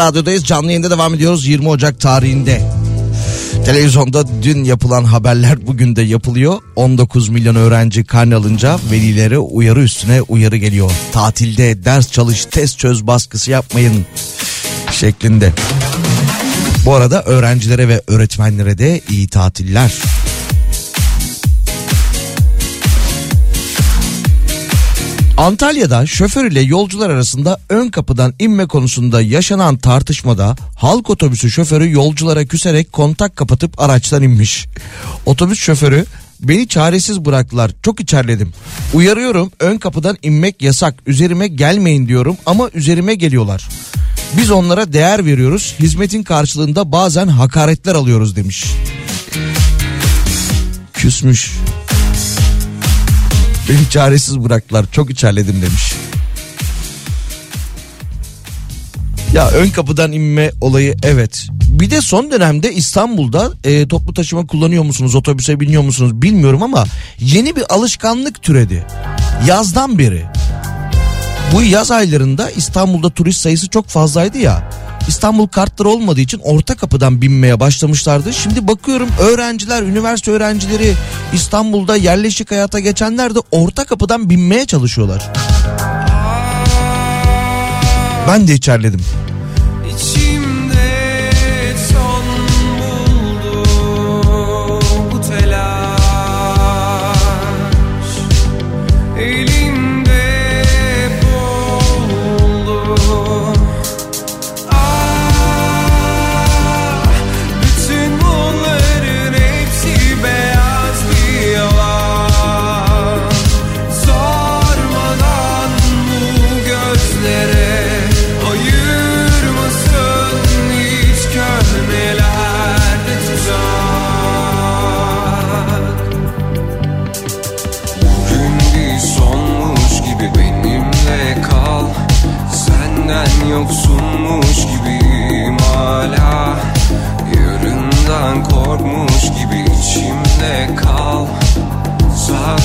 Radyo'dayız. Canlı yayında devam ediyoruz 20 Ocak tarihinde. Televizyonda dün yapılan haberler bugün de yapılıyor. 19 milyon öğrenci karne alınca velilere uyarı üstüne uyarı geliyor. Tatilde ders çalış, test çöz baskısı yapmayın şeklinde. Bu arada öğrencilere ve öğretmenlere de iyi tatiller. Antalya'da şoför ile yolcular arasında ön kapıdan inme konusunda yaşanan tartışmada halk otobüsü şoförü yolculara küserek kontak kapatıp araçtan inmiş. Otobüs şoförü beni çaresiz bıraktılar çok içerledim. Uyarıyorum ön kapıdan inmek yasak üzerime gelmeyin diyorum ama üzerime geliyorlar. Biz onlara değer veriyoruz hizmetin karşılığında bazen hakaretler alıyoruz demiş. Küsmüş. Beni çaresiz bıraktılar çok içerledim demiş. Ya ön kapıdan inme olayı evet. Bir de son dönemde İstanbul'da e, toplu taşıma kullanıyor musunuz, otobüse biniyor musunuz bilmiyorum ama yeni bir alışkanlık türedi. Yazdan beri. Bu yaz aylarında İstanbul'da turist sayısı çok fazlaydı ya. İstanbul kartları olmadığı için orta kapıdan binmeye başlamışlardı. Şimdi bakıyorum öğrenciler, üniversite öğrencileri İstanbul'da yerleşik hayata geçenler de orta kapıdan binmeye çalışıyorlar. Ben de içerledim.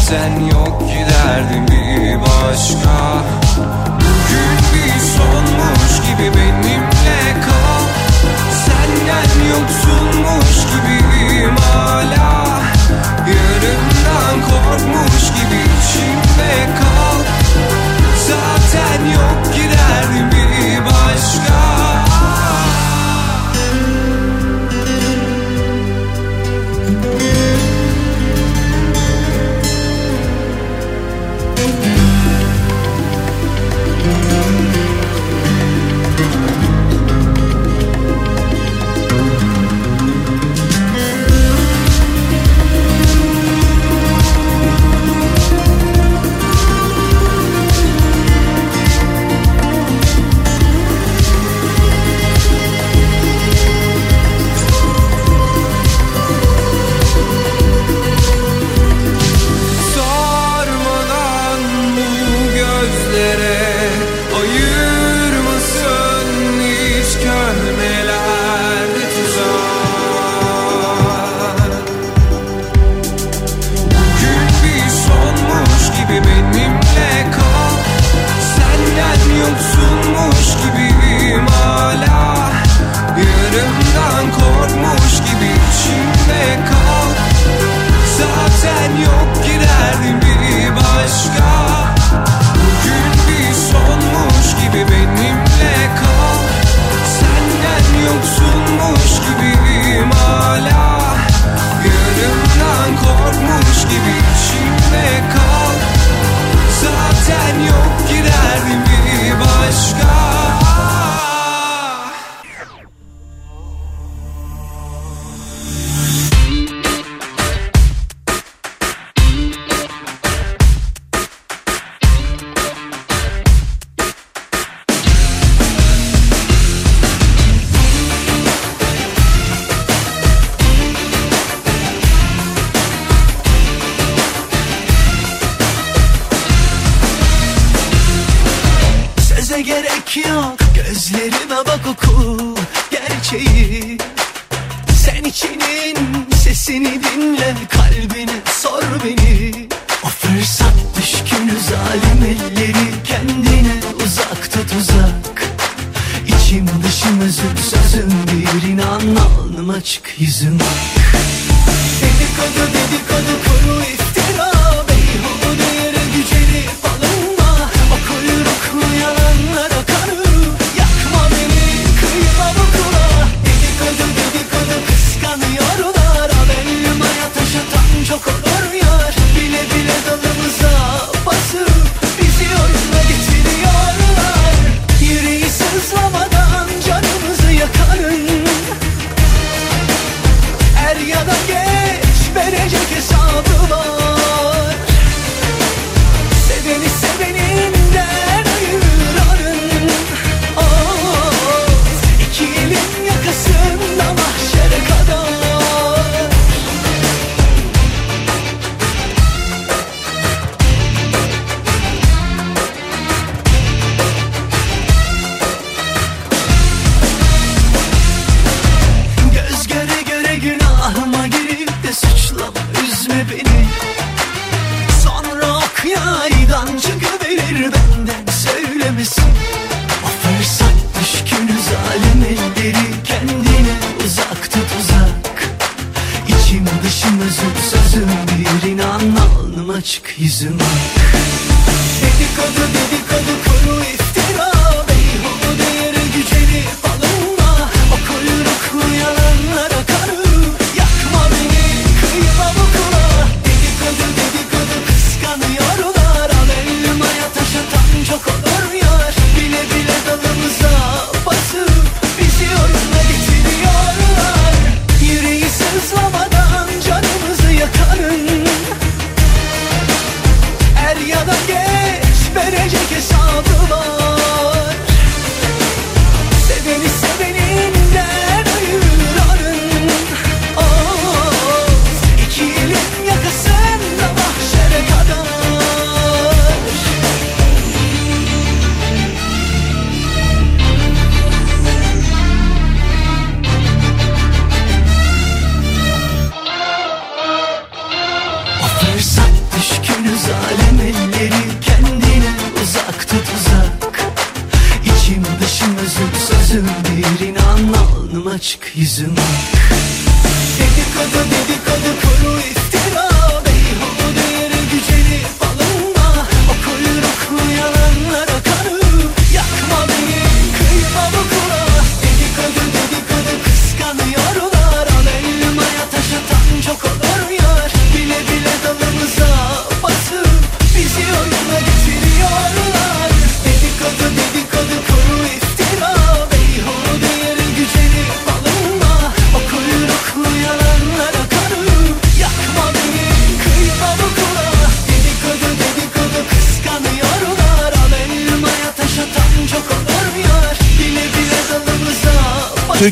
Zaten yok giderdim bir başka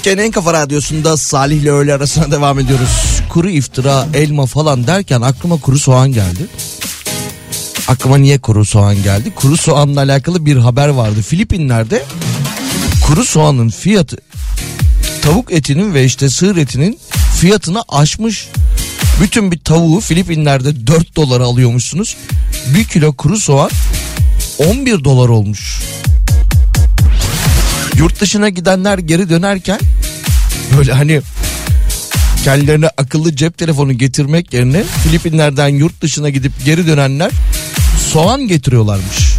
Türkiye'nin en kafa radyosunda Salih ile öğle arasına devam ediyoruz. Kuru iftira, elma falan derken aklıma kuru soğan geldi. Aklıma niye kuru soğan geldi? Kuru soğanla alakalı bir haber vardı. Filipinler'de kuru soğanın fiyatı tavuk etinin ve işte sığır etinin fiyatını aşmış. Bütün bir tavuğu Filipinler'de 4 dolara alıyormuşsunuz. Bir kilo kuru soğan 11 dolar olmuş. Yurt dışına gidenler geri dönerken böyle hani kendilerine akıllı cep telefonu getirmek yerine Filipinler'den yurt dışına gidip geri dönenler soğan getiriyorlarmış.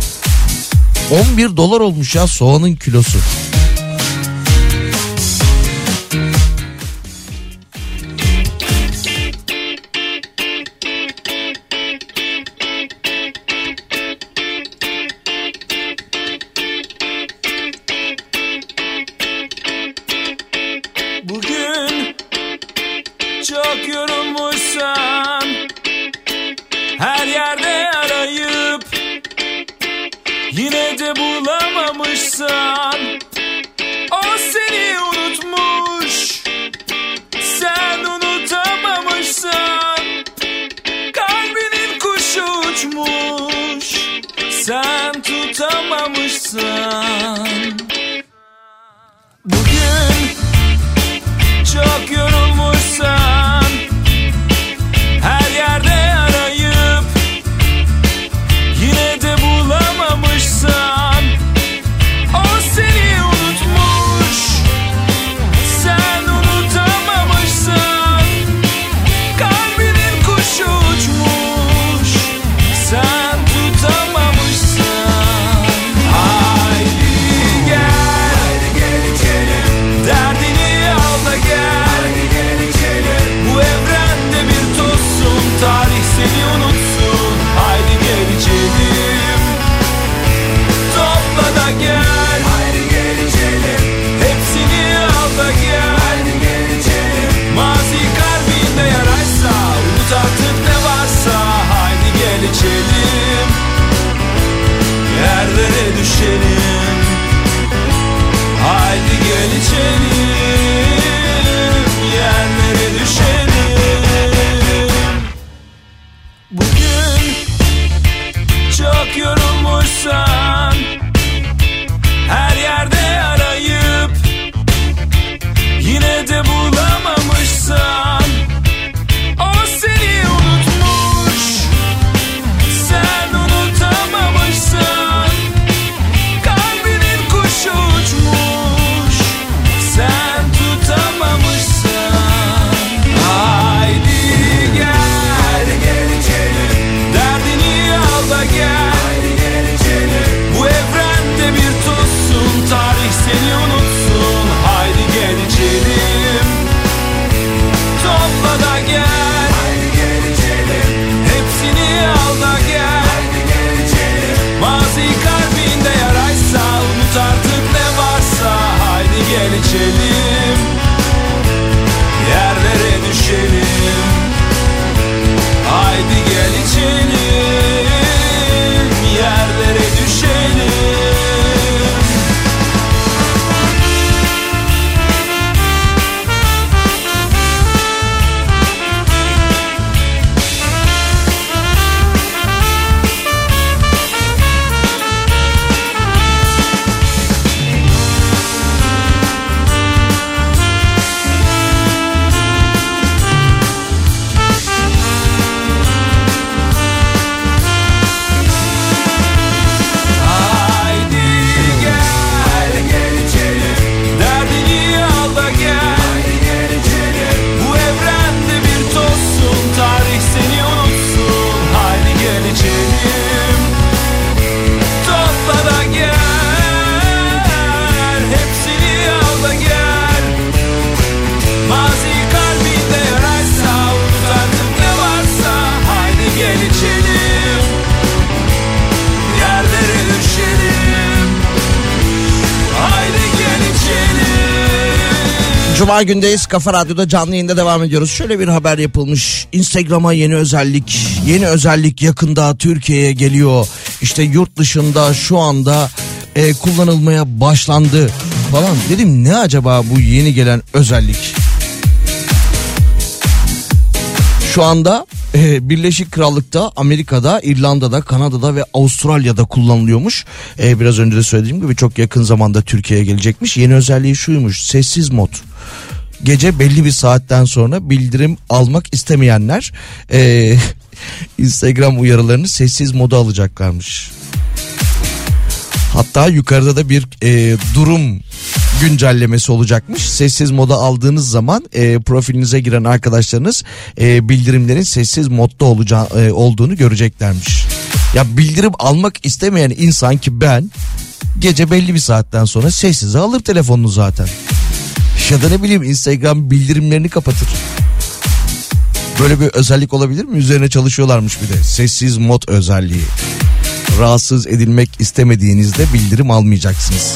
11 dolar olmuş ya soğanın kilosu. Hepsi kalbinde yaraysa Unut artık ne varsa. Haydi gel içelim Cuma gündeyiz. Kafa Radyo'da canlı yayında devam ediyoruz. Şöyle bir haber yapılmış. Instagram'a yeni özellik. Yeni özellik yakında Türkiye'ye geliyor. İşte yurt dışında şu anda e, kullanılmaya başlandı falan. Dedim ne acaba bu yeni gelen özellik? Şu anda e, Birleşik Krallık'ta, Amerika'da, İrlanda'da, Kanada'da ve Avustralya'da kullanılıyormuş. E, biraz önce de söylediğim gibi çok yakın zamanda Türkiye'ye gelecekmiş. Yeni özelliği şuymuş. Sessiz mod. Gece belli bir saatten sonra bildirim almak istemeyenler e, Instagram uyarılarını sessiz moda alacaklarmış. Hatta yukarıda da bir e, durum güncellemesi olacakmış. Sessiz moda aldığınız zaman e, profilinize giren arkadaşlarınız e, bildirimlerin sessiz modda olacağı e, olduğunu göreceklermiş. Ya bildirim almak istemeyen insan ki ben gece belli bir saatten sonra sessize alır telefonunu zaten. Ya da ne bileyim Instagram bildirimlerini kapatır. Böyle bir özellik olabilir mi? Üzerine çalışıyorlarmış bir de. Sessiz mod özelliği. Rahatsız edilmek istemediğinizde bildirim almayacaksınız.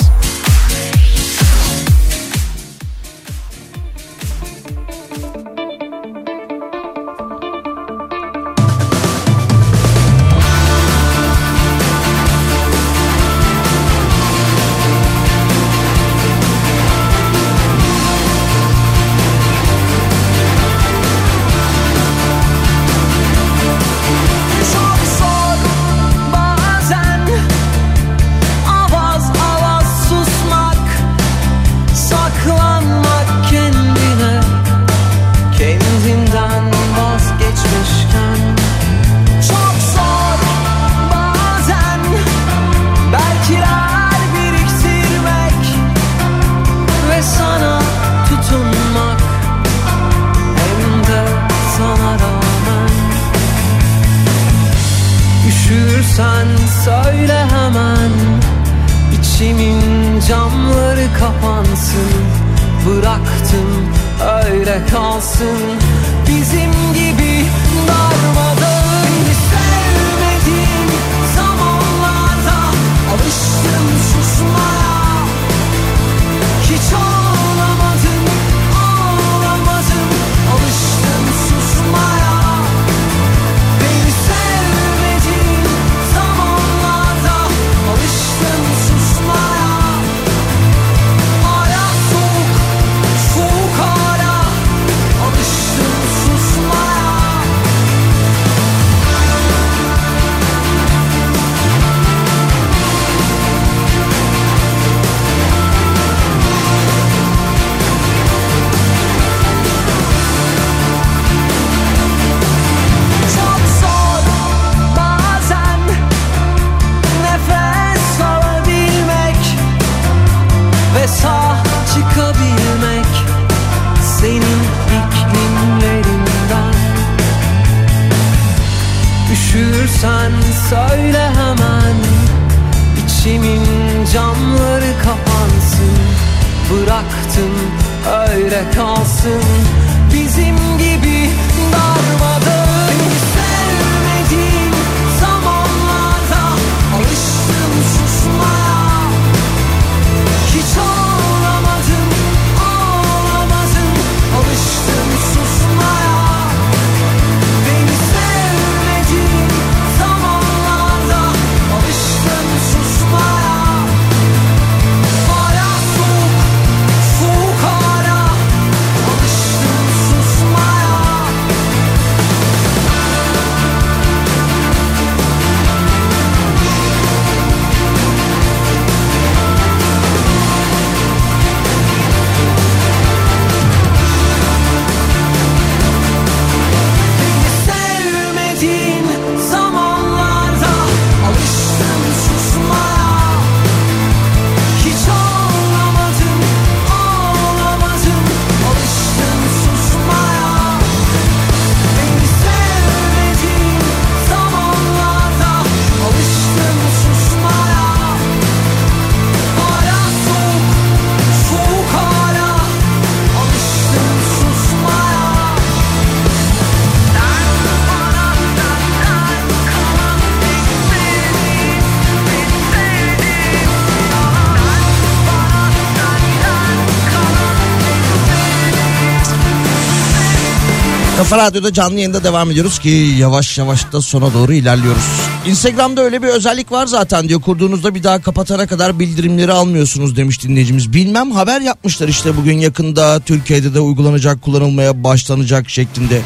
Kafa Radyo'da canlı yayında devam ediyoruz ki yavaş yavaş da sona doğru ilerliyoruz. Instagram'da öyle bir özellik var zaten diyor. Kurduğunuzda bir daha kapatana kadar bildirimleri almıyorsunuz demiş dinleyicimiz. Bilmem haber yapmışlar işte bugün yakında Türkiye'de de uygulanacak kullanılmaya başlanacak şeklinde.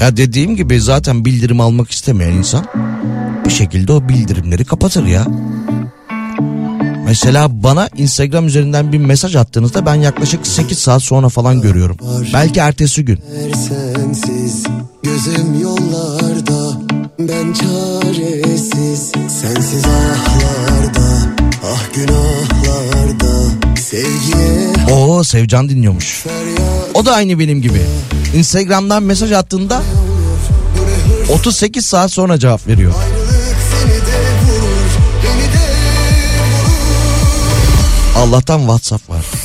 Ya dediğim gibi zaten bildirim almak istemeyen insan bir şekilde o bildirimleri kapatır ya. Mesela bana Instagram üzerinden bir mesaj attığınızda ben yaklaşık 8 saat sonra falan görüyorum. Belki ertesi gün. sensiz Gözüm yollarda Ben çaresiz Sensiz ahlarda Ah günahlarda Sevgiye Oo Sevcan dinliyormuş. O da aynı benim gibi. Instagram'dan mesaj attığında 38 saat sonra cevap veriyor. Allah'tan WhatsApp var.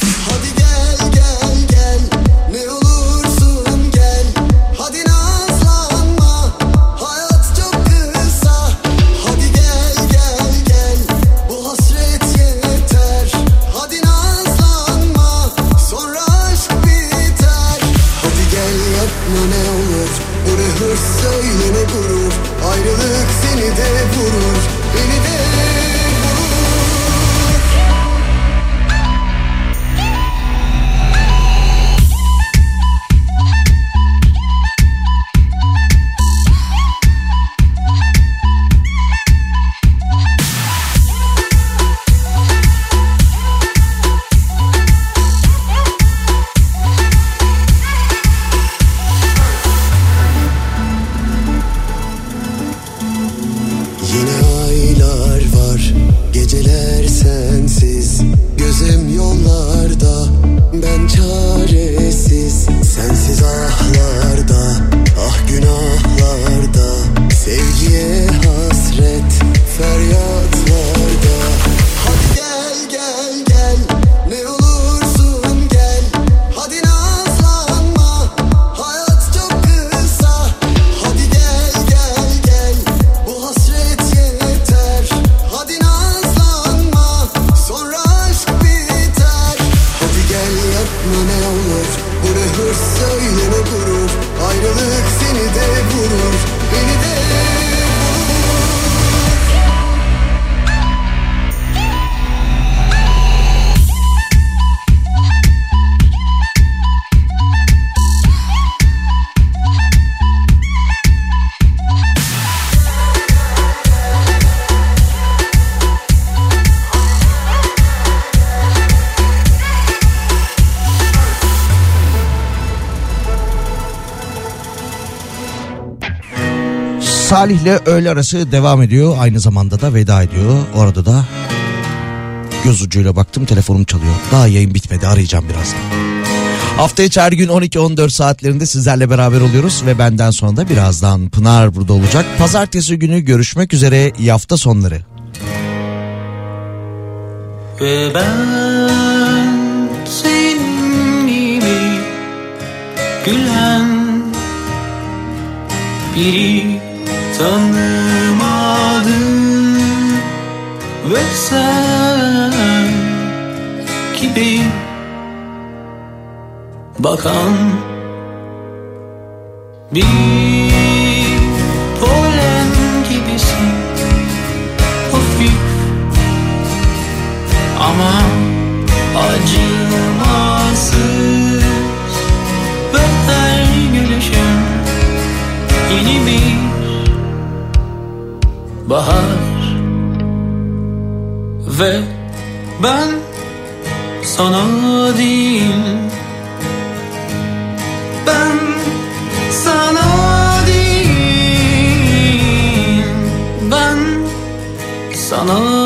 Salih'le öğle arası devam ediyor. Aynı zamanda da veda ediyor. Orada da göz ucuyla baktım telefonum çalıyor. Daha yayın bitmedi arayacağım birazdan. Hafta içi her gün 12-14 saatlerinde sizlerle beraber oluyoruz ve benden sonra da birazdan Pınar burada olacak. Pazartesi günü görüşmek üzere iyi hafta sonları. Ve ben senin gibi gülen biri tanımadım Ve sen gibi bakan bir bahar. Ve ben sana değil ben sana değil ben sana